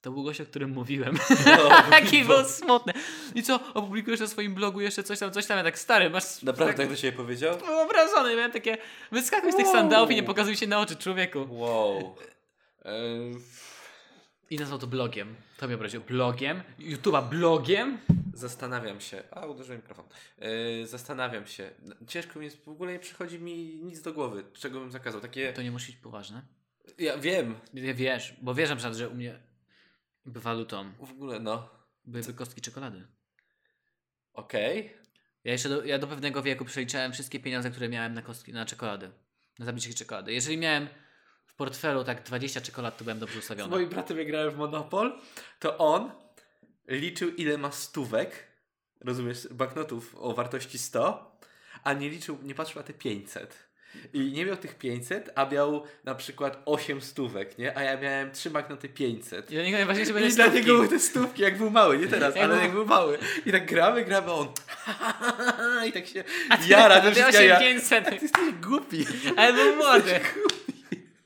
To był gość, o którym mówiłem. No, <laughs> Jaki był smutny. I co, opublikujesz na swoim blogu jeszcze coś tam, coś tam, ja tak stary, masz... Naprawdę tak, tak do ciebie powiedział? Byłem obrażony, miałem takie, wyskakuj z tych sandałów i nie pokazuj się na oczy człowieku. Wow. E, I nazwał to blogiem. To mnie obraził. Blogiem? YouTube'a blogiem? Zastanawiam się. A, uderzyłem mikrofon. E, zastanawiam się. Ciężko mi jest, w ogóle nie przychodzi mi nic do głowy, czego bym zakazał. Takie. To nie musi być poważne. Ja wiem. Nie wiesz, bo wiesz na przykład, że u mnie walutą W ogóle, no. byłyby kostki czekolady. Okej. Ja jeszcze do, ja do pewnego wieku przeliczałem wszystkie pieniądze, które miałem na, kostki, na czekolady. Na zabicie czekolady. Jeżeli miałem w portfelu tak 20 czekolad, to byłem dobrze Z ustawiony. moim bratem jak grałem w Monopol, to on liczył ile ma stówek, rozumiesz, banknotów o wartości 100, a nie liczył, nie patrzył na te 500. I nie miał tych 500, a miał na przykład 8 stówek, nie? A ja miałem 3 banknoty 500. I dla niego najważniejsze były I dla niego były te stówki, jak był mały, nie teraz, <laughs> ale jak był mały. I tak gramy, gramy, on <laughs> i tak się A ty- jara, a ty wszystko ja. 800. Ty jesteś głupi. Ale był młody. <laughs>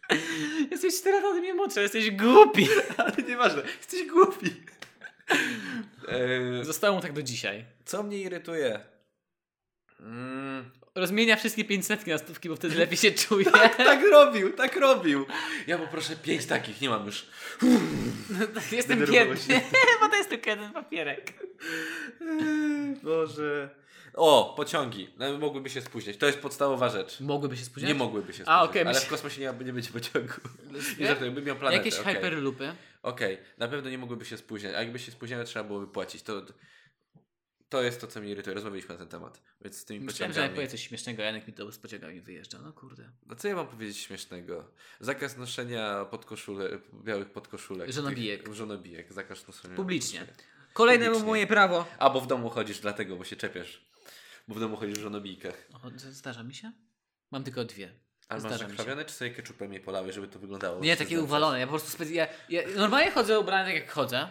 <laughs> Jesteś 4 lata mnie młodszy, jesteś głupi. <laughs> Ale nieważne, jesteś głupi. Eee, Zostało mu tak do dzisiaj. co mnie irytuje? Mm, Rozmienia wszystkie 500 na stówki, bo wtedy lepiej się <laughs> czuje. tak robił, tak robił. Ja poproszę pięć takich, nie mam już. Jestem Denerwował biedny, się. bo to jest tylko jeden papierek. Boże. O, pociągi. No, mogłyby się spóźniać. To jest podstawowa rzecz. Mogłyby się spóźniać? Nie mogłyby się spóźniać. A, okej, ale myśl- w kosmosie nie, nie będzie pociągu. <laughs> Nie? Żartuję, bym miał planetę. Jakieś okej. hyperloopy. Okej, na pewno nie mogłyby się spóźniać. A jakby się spóźniały, trzeba byłoby płacić. To, to jest to, co mnie irytuje. Rozmawialiśmy na ten temat. Więc z tymi Myślałem, że pociągami. jak powie coś śmiesznego, Janek mi to z pociągami wyjeżdża. No kurde. No co ja mam powiedzieć śmiesznego? Zakaz noszenia podkoszule, białych podkoszulek. Żonobijek. Tych- Żonobijek. Zakaz noszenia. Publicznie. Kolejne Publicznie. moje prawo. A, bo w domu chodzisz dlatego, bo się czepiasz. Bo w domu chodzisz. O, zdarza mi się? Mam tylko dwie. Ale masz zakrawione, czy sobie keczupem je polałeś, żeby to wyglądało? Nie, takie uwalone. Ja po prostu specy... ja, ja normalnie chodzę ubrany tak jak chodzę.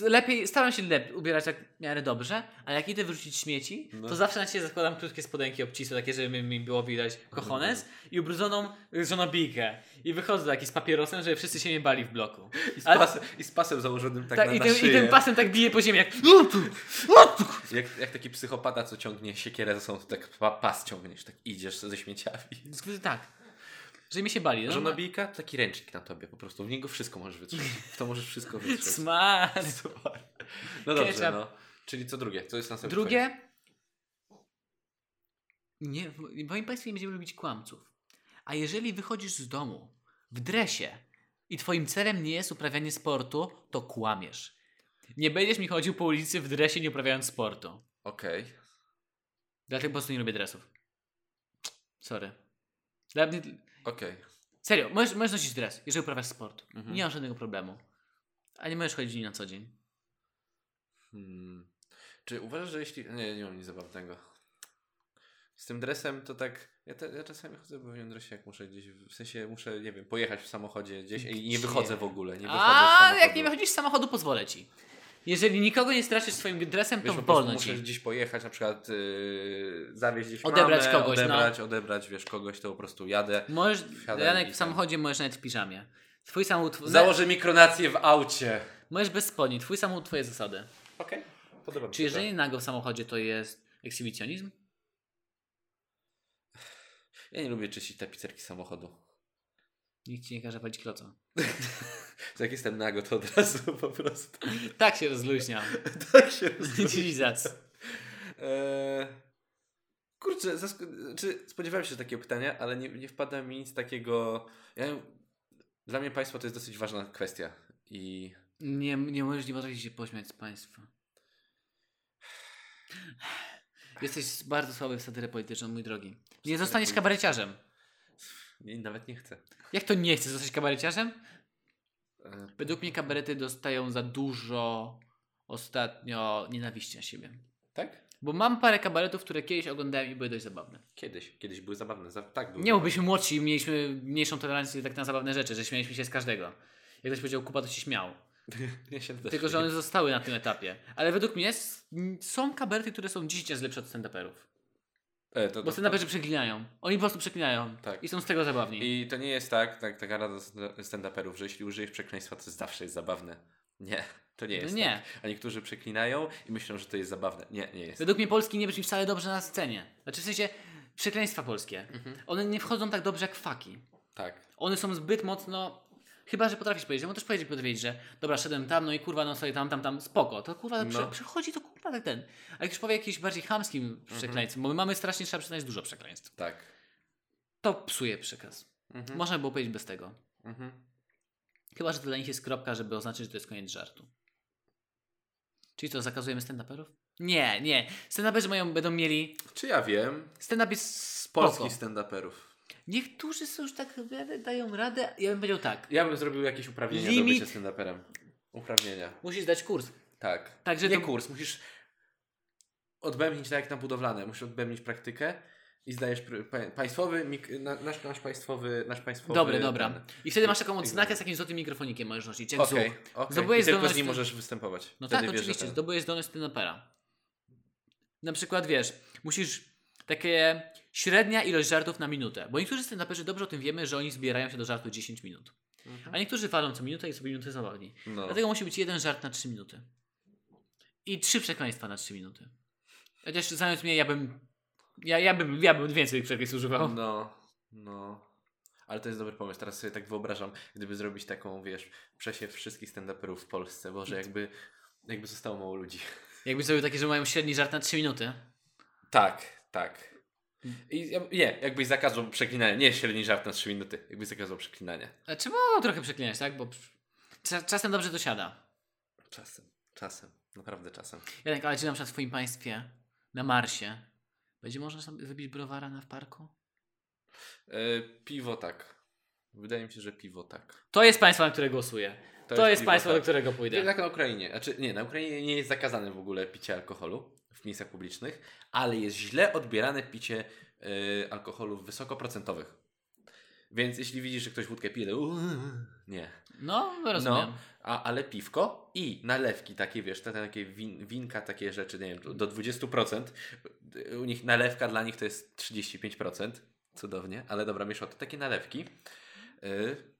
Lepiej, staram się lep, ubierać w miarę dobrze, a jak idę wyrzucić śmieci, No. to zawsze na ciebie zakładam krótkie spodenki obcisłe, takie, żeby mi było widać kochones i ubrudzoną żonobijkę. I wychodzę taki z papierosem, żeby wszyscy się nie bali w bloku. I z, Ale- pasem, I z pasem założonym tak, Tak, na, i, na ten, szyję. I ten pasem tak bije po ziemi jak... Jak, jak taki psychopata, co ciągnie siekierę za sobą, to tak pa, pas ciągniesz, tak idziesz ze śmieciami. Tak. Żeby mi się bali. No, Żonobijka to taki ręcznik na tobie po prostu. W niego wszystko możesz wytrzeć. W to możesz wszystko <laughs> wytrzeć. Smart. No dobrze, Ketchup. no. Czyli co drugie? Co jest następne? Drugie. Nie, w moim państwie nie będziemy lubić kłamców. A jeżeli wychodzisz z domu w dresie i twoim celem nie jest uprawianie sportu, to kłamiesz. Nie będziesz mi chodził po ulicy w dresie nie uprawiając sportu. Okej. Dlatego po prostu nie lubię dresów. Sorry. Dla mnie... Okej. Serio, możesz, możesz nosić dres, jeżeli uprawiasz sport. Mhm. Nie mam żadnego problemu. A nie możesz chodzić w nim na co dzień. Hmm. Czy uważasz, że jeśli... Nie, nie mam nic zabawnego. Z tym dresem to tak... Ja, te, ja czasami chodzę w moim dresie, jak muszę gdzieś... W sensie muszę, nie wiem, pojechać w samochodzie gdzieś i nie wychodzę w ogóle. Nie wychodzę z A samochodu. jak nie wychodzisz z samochodu, pozwolę ci. Jeżeli nikogo nie straszysz swoim dresem, Wiesz, to wolno muszę ci. gdzieś pojechać, na przykład yy, zawieźć gdzieś Odebrać mamę, kogoś, no. odebrać, odebrać, wiesz, kogoś, to po prostu jadę. Możesz, Janek, w samochodzie możesz nawet w piżamie. Twój samochód... Założę mikronację w aucie. Możesz bez spodni. Twój samochód, twoje zasady. Okej, podoba mi Czy się jeżeli nago w samochodzie to jest ekshibicjonizm? Ja nie lubię czyścić tapicerki samochodu. Nikt ci nie każe walić kloca. <laughs> Jak jestem nago, to od razu <laughs> po prostu. Tak się rozluźniam. <laughs> tak się Cywilizacja. Eee, kurczę, zask- czy spodziewałem się takiego pytania, ale nie, nie wpada mi nic takiego. Ja, dla mnie państwo to jest dosyć ważna kwestia. I Nie, nie możesz nie potrafić się pośmiać z państwa. <sighs> Jesteś bardzo słaby w satyrę polityczną, mój drogi. Nie zostaniesz kabareciarzem. Nie, nawet nie chcę. Jak to nie chcesz zostać kabareciarzem? Eee, Według mnie kabarety dostają za dużo ostatnio nienawiści na siebie. tak? Bo mam parę kabaretów, które kiedyś oglądałem i były dość zabawne. Kiedyś. Kiedyś były zabawne. Za, tak, były Nie, bo byliśmy młodsi i mieliśmy mniejszą tolerancję tak na zabawne rzeczy, że śmialiśmy się z każdego. Jak ktoś powiedział kupa, to się śmiał. <laughs> Ja się Tylko, że one zostały na tym etapie. Ale według mnie są kabarety, które są 10 razy lepsze od stand-uperów. E, to, Bo to, stand-uperzy przeklinają. Oni po prostu przeklinają. Tak. I są z tego zabawni. I to nie jest tak, tak taka rada stand-uperów, że jeśli użyjesz przekleństwa, to zawsze jest zabawne. Nie, to nie No jest. nie. Tak. A niektórzy przeklinają i myślą, że to jest zabawne. Nie, nie jest. Według mnie Polski nie brzmi wcale dobrze na scenie. Znaczy w sensie przekleństwa polskie. Mhm. One nie wchodzą tak dobrze jak faki. Tak. One są zbyt mocno. Chyba, że potrafisz powiedzieć, możesz powiedzieć, powiedzieć, że dobra, szedłem tam, no i kurwa, no sobie tam, tam, tam, spoko. To kurwa, No. prze, przechodzi to kurwa tak ten. A jak już powie jakimś bardziej chamskim Mhm. przekleństwem, bo my mamy strasznie, trzeba przyznać, dużo przekleństw. Tak. To psuje przekaz. Mhm. Można by było powiedzieć bez tego. Mhm. Chyba, że to dla nich jest kropka, żeby oznaczyć, że to jest koniec żartu. Czyli to zakazujemy stand-uperów? Nie, nie. Stand-uperzy mają, będą mieli... Czy ja wiem? Stand-up jest spoko. polskich stand-uperów. Niektórzy są już tak, dają radę. Ja bym powiedział tak. Ja bym zrobił jakieś uprawnienia Limit- do bycia stand-uperem. Uprawnienia. Musisz zdać kurs. Tak. Także nie to- kurs, musisz odbębnić tak jak na budowlane. Musisz odbębnić praktykę i zdajesz państwowy, mik- na, nasz, nasz państwowy, nasz państwowy... Dobra, dobra. ten- I wtedy masz taką odznakę z takim złotym mikrofonikiem możesz nosić. Okej, okay. okej. Zdobyłeś I tylko z zdolność nim do- możesz występować. No Wtedy tak, wiesz, oczywiście. ten- Zdobyłeś zdolność stand-upera. Na przykład, wiesz, musisz takie średnia ilość żartów na minutę. Bo niektórzy stand-uperzy dobrze o tym wiemy, że oni zbierają się do żartu 10 minut. A niektórzy walą co minutę i sobie minuty zabawni. No. Dlatego musi być jeden żart na 3 minuty. I trzy przekleństwa na 3 minuty. Chociaż zamiast mnie, ja bym. Ja, ja, bym, ja bym więcej przekleństw używał. No, no. Ale to jest dobry pomysł. Teraz sobie tak wyobrażam, gdyby zrobić taką, wiesz, przesiew wszystkich stand-uperów w Polsce. Boże, jakby, jakby zostało mało ludzi. Jakby zrobił takie, że mają średni żart na 3 minuty. Tak, tak. I, ja- nie, jakbyś zakazał przeklinania. Nie średni żart na 3 minuty. Jakbyś zakazał przeklinania. A czy mogą trochę przeklinać, tak? Bo cza- czasem dobrze to siada. Czasem, czasem. Naprawdę czasem. Janek, ale czy na przykład w twoim państwie, na Marsie, będzie można sobie wybić browara na w parku? E, piwo tak. Wydaje mi się, że piwo tak. To jest państwo, na które głosuję. To, jest, piwo, państwo, do tak. którego pójdę. Tak na Ukrainie. Znaczy, nie, na Ukrainie nie jest zakazane w ogóle picie alkoholu w miejscach publicznych, ale jest źle odbierane picie y, alkoholów wysokoprocentowych. Więc jeśli widzisz, że ktoś wódkę pije, to "Uuu", nie. No, rozumiem. No, a, ale piwko i nalewki takie, wiesz, te, takie win, winka, takie rzeczy, nie wiem, do 20%. U nich nalewka dla nich to jest 35%. Cudownie, ale dobra, mieszał to takie nalewki. Y,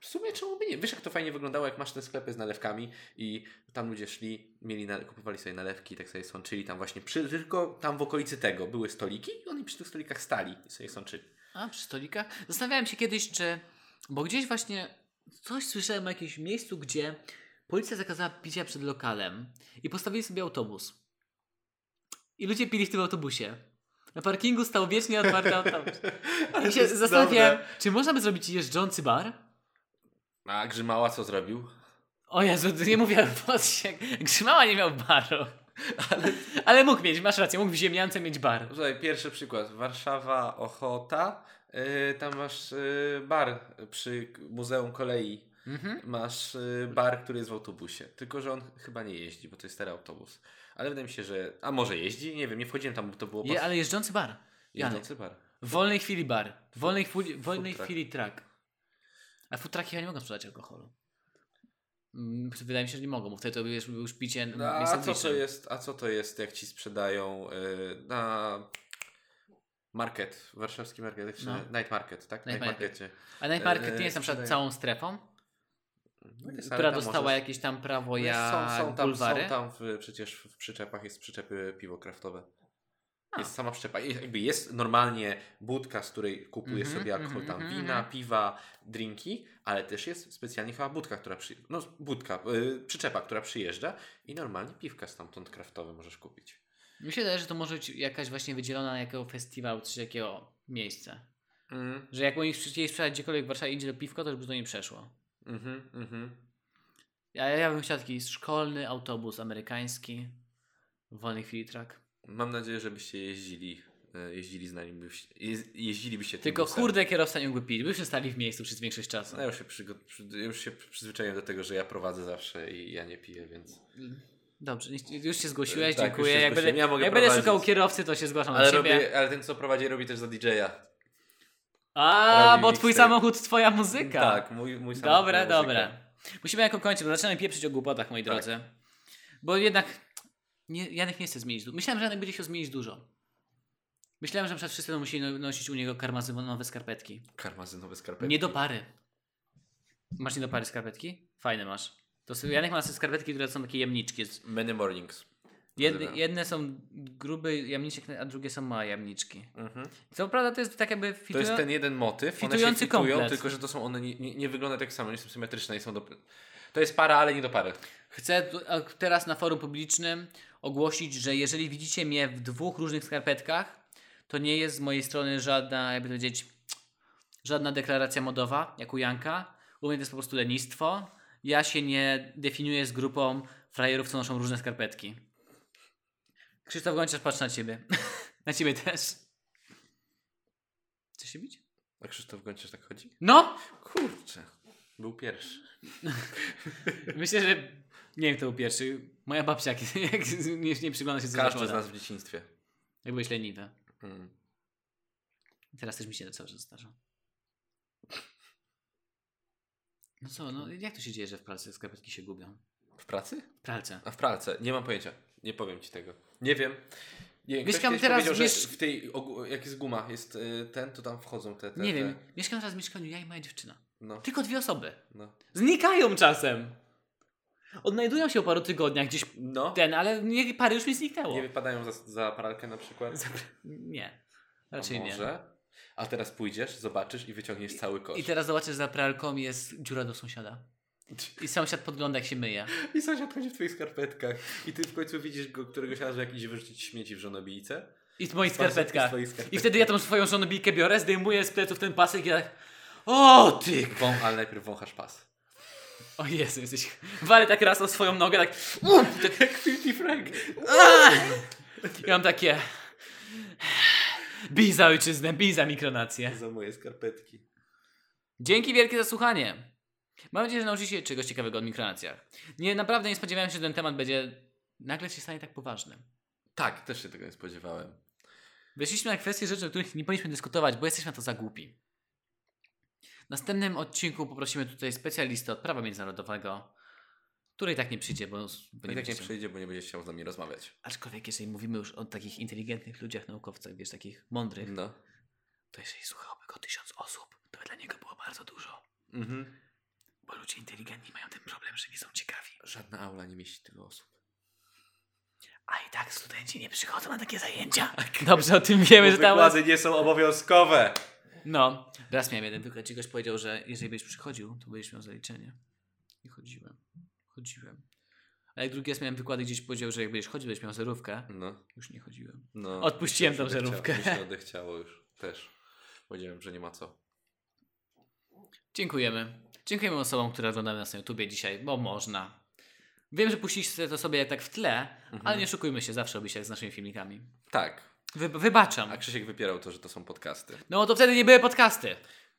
w sumie czemu by nie? Wiesz jak to fajnie wyglądało, jak masz te sklepy z nalewkami i tam ludzie szli, mieli na, kupowali sobie nalewki i tak sobie sączyli tam właśnie, przy, tylko tam w okolicy tego były stoliki i oni przy tych stolikach stali i sobie sączyli. A, przy stolikach? Zastanawiałem się kiedyś, czy... Bo gdzieś właśnie coś słyszałem o jakimś miejscu, gdzie policja zakazała picia przed lokalem i postawili sobie autobus. I ludzie pili w tym autobusie. Na parkingu stał wiecznie otwarty autobus. <laughs> I się zastanawiałem, czy można by zrobić jeżdżący bar? A Grzymała co zrobił? O Jezu, nie mówię o się. Grzymała nie miał baru. Ale, ale mógł mieć, masz rację, mógł w ziemiance mieć bar. Słuchaj, pierwszy przykład. Warszawa, Ochota. Yy, tam masz yy, bar przy Muzeum Kolei. Mhm. Masz yy, bar, który jest w autobusie. Tylko, że on chyba nie jeździ, bo to jest stary autobus. Ale wydaje mi się, że... A może jeździ? Nie wiem, nie wchodziłem tam, bo to było... Je, ale jeżdżący bar. Janek. Jeżdżący bar. W wolnej chwili bar. W wolnej, chwili, wolnej truck. chwili track. A food trucki nie mogą sprzedać alkoholu. Mm, Wydaje mi się, że nie mogą, bo wtedy to już, już picie No, a co to jest, a co to jest, jak ci sprzedają yy, na market, warszawski market, No. night market, tak? Night market. markecie. A night market Eee, nie jest na przykład całą strefą, No jest, ale która dostała możesz- jakieś tam prawo są, są tam, bulwary. są tam w, przecież w przyczepach jest przyczepy piwo kraftowe. Jest sama przyczepa. Jakby jest normalnie budka, z której kupujesz Mhm, sobie alkohol, mhm, tam mhm, wina, piwa, drinki, ale też jest specjalnie chyba budka, która przy... no budka, yy, przyczepa, która przyjeżdża i normalnie piwka stamtąd kraftowe możesz kupić. Mi się wydaje, że to może być jakaś właśnie wydzielona na jakiego festiwal, czy jakiego miejsca. Mm. Że jak oni chcieli sprzedać gdziekolwiek w Warszawie idzie do piwko, to już by to nie przeszło. Mhm, mhm. Ja, ja bym chciał taki szkolny autobus amerykański w wolnej chwili track. Mam nadzieję, żebyście jeździli, e, jeździli z nami, byście, jeź- jeździlibyście Tylko kurde kierowca nie mógłby pić, by stali w miejscu przez większość czasu. No ja już się, przygo- przy, już się przyzwyczaiłem do tego, że ja prowadzę zawsze i ja nie piję, więc... Dobrze, już się zgłosiłeś, Tak, dziękuję. się Jak będę. Ja jak będę szukał kierowcy, to się zgłaszam Ale, do ciebie. robię, ale ten, co prowadzi, robi też za DJ-a. A, robi bo twój samochód, twoja muzyka. Tak, mój, mój samochód Dobra, dobra. Musimy jako kończyć, bo zaczynamy pieprzyć o głupotach, moi Tak. drodzy. Bo jednak nie, Janek nie chce zmienić. du- Myślałem, że Janek będzie chciał zmienić dużo. Myślałem, że na przykład wszyscy musieli no- nosić u niego karmazynowe skarpetki. Karmazynowe skarpetki. Nie do pary. Masz nie do pary skarpetki? Fajne masz. To są, Janek ma skarpetki, które są takie jamniczki. Jest- Many mornings. Jedne, są gruby jamniczek, a drugie są małe jamniczki. Mhm. Co prawda to jest tak jakby To fitują... jest ten jeden motyw. One się fitujący fitują, komplet. tylko że to są one nie, nie, nie wyglądają tak samo, nie są symetryczne i są do... To jest para, ale nie do pary. Chcę teraz na forum publicznym ogłosić, że jeżeli widzicie mnie w dwóch różnych skarpetkach, to nie jest z mojej strony żadna, jakby to powiedzieć, żadna deklaracja modowa, jak u Janka. U mnie to jest po prostu lenistwo. Ja się nie definiuję z grupą frajerów, co noszą różne skarpetki. Krzysztof Gonciarz, patrz na ciebie. <laughs> na ciebie też. Chcesz się bić? A Krzysztof Gonciarz tak chodzi? No! Kurczę. Był pierwszy. <laughs> Myślę, że nie wiem kto był pierwszy. Moja babcia, jak, <laughs> jak nie, nie przygląda się co Każdy z zakłada. nas w dzieciństwie. Jak byłeś leniwy. Mm. Teraz też mi się cały czas zdarza. No co, no jak to się dzieje, że w pracy skarpetki się gubią? W pracy? W pralce. A w pralce? Nie mam pojęcia. Nie powiem ci tego. Nie wiem. Nie. Mieszkam Ktoś teraz powiedział, miesz- że w tej, jak jest guma, jest y, ten, to tam wchodzą te, te Nie te, wiem, mieszkam teraz w mieszkaniu ja i moja dziewczyna. No, Tylko dwie osoby. no. Znikają czasem. Odnajdują się po paru tygodniach gdzieś No. ten, ale nie, pary już mi zniknęło. Nie wypadają za, za pralkę na przykład? Nie. A Raczej nie. może? A teraz pójdziesz, zobaczysz i wyciągniesz cały kosz. I teraz zobaczysz, za pralką jest dziura do sąsiada. I sąsiad podgląda, jak się myje. <laughs> I sąsiad chodzi w twoich skarpetkach. I ty w końcu widzisz go któregoś razu, jak idzie wyrzucić śmieci w żonobijce. I w moich skarpetkach. skarpetkach. I wtedy ja tą swoją żonobijkę biorę, zdejmuję z pleców ten pasek i ja tak... O ty! Wą, ale najpierw wąchasz pas. O Jezu, jesteś... Walę tak raz o swoją nogę, tak... Uff, tak Jak Filthy Frank. I mam takie... Bij za ojczyznę, bij za mikronację. Za moje skarpetki. Dzięki wielkie za słuchanie. Mam nadzieję, że nauczycie się czegoś ciekawego o mikronacjach. Nie, naprawdę nie spodziewałem się, że ten temat będzie... Nagle się stanie tak poważny. Tak, też się tego nie spodziewałem. Weszliśmy na kwestie rzeczy, o których nie powinniśmy dyskutować, bo jesteśmy na to za głupi. W następnym odcinku poprosimy tutaj specjalistę od prawa międzynarodowego, który i tak nie przyjdzie, bo, nie tak nie przyjdzie, bo nie będzie chciał z nami rozmawiać. Aczkolwiek jeżeli mówimy już o takich inteligentnych ludziach, naukowcach, wiesz, takich mądrych, No. to jeżeli słuchałoby go tysiąc osób, to by dla niego było bardzo dużo. Mhm. Bo ludzie inteligentni mają ten problem, że nie są ciekawi. Żadna aula nie mieści tylu osób. A i tak studenci nie przychodzą na takie zajęcia. Dobrze o tym wiemy, że tam... Wykłady nie są obowiązkowe. No, raz miałem jeden wykład, gość powiedział, że jeżeli byś przychodził, to będziesz miał zaliczenie. I chodziłem. Chodziłem. A jak drugi raz miałem wykłady, gdzieś powiedział, że jak będziesz chodził, będziesz miał zerówkę. No, Już nie chodziłem. no. Odpuściłem tą odechciało- żarówkę. Mi się <laughs> odechciało już też. Powiedziałem, że nie ma co. Dziękujemy. Dziękujemy osobom, które oglądały nas na YouTubie dzisiaj, bo można. Wiem, że puściliście to sobie tak w tle, Mhm. ale nie szukujmy się, zawsze robi się jak z naszymi filmikami. Tak. Wy, wybaczam. A Krzysiek wypierał to, że to są podcasty. No to wtedy nie były podcasty.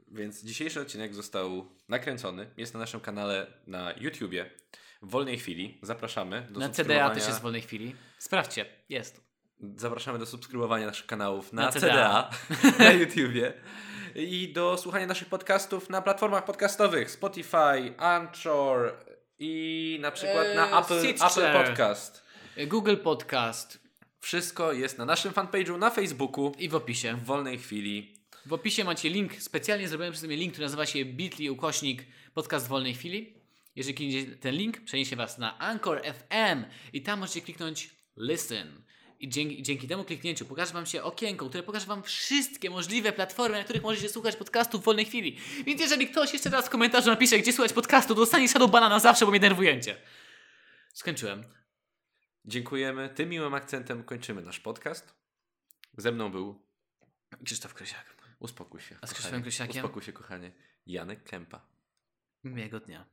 Więc dzisiejszy odcinek został nakręcony. Jest na naszym kanale na YouTubie. W wolnej chwili. Zapraszamy do Na CDA też jest w wolnej chwili. Sprawdźcie, jest. Zapraszamy do subskrybowania naszych kanałów na, Na CDA, CDA. <laughs> na YouTubie i do słuchania naszych podcastów na platformach podcastowych Spotify, Anchor i na przykład na Eee, Apple, Stitcher. Apple Podcast. Google Podcast Wszystko jest na naszym fanpage'u na Facebooku i w opisie. w wolnej chwili. W opisie macie link, specjalnie zrobiony przeze mnie link, który nazywa się bit.ly ukośnik podcast w wolnej chwili. Jeżeli klikniecie ten link, przeniesie was na Anchor FM i tam możecie kliknąć listen. I dzięki, dzięki temu kliknięciu pokaże wam się okienko, które pokaże wam wszystkie możliwe platformy, na których możecie słuchać podcastu w wolnej chwili. Więc jeżeli ktoś jeszcze raz w komentarzu napisze, gdzie słuchać podcastu, to dostanie shadow bana na zawsze, bo mnie denerwujecie. Skończyłem. Dziękujemy. Tym miłym akcentem kończymy nasz podcast. Ze mną był. Krzysztof Krysiak. Uspokój się. A z. Krzysztofem Krysiakiem? Uspokój się, kochanie. Janek Kępa. Miłego dnia.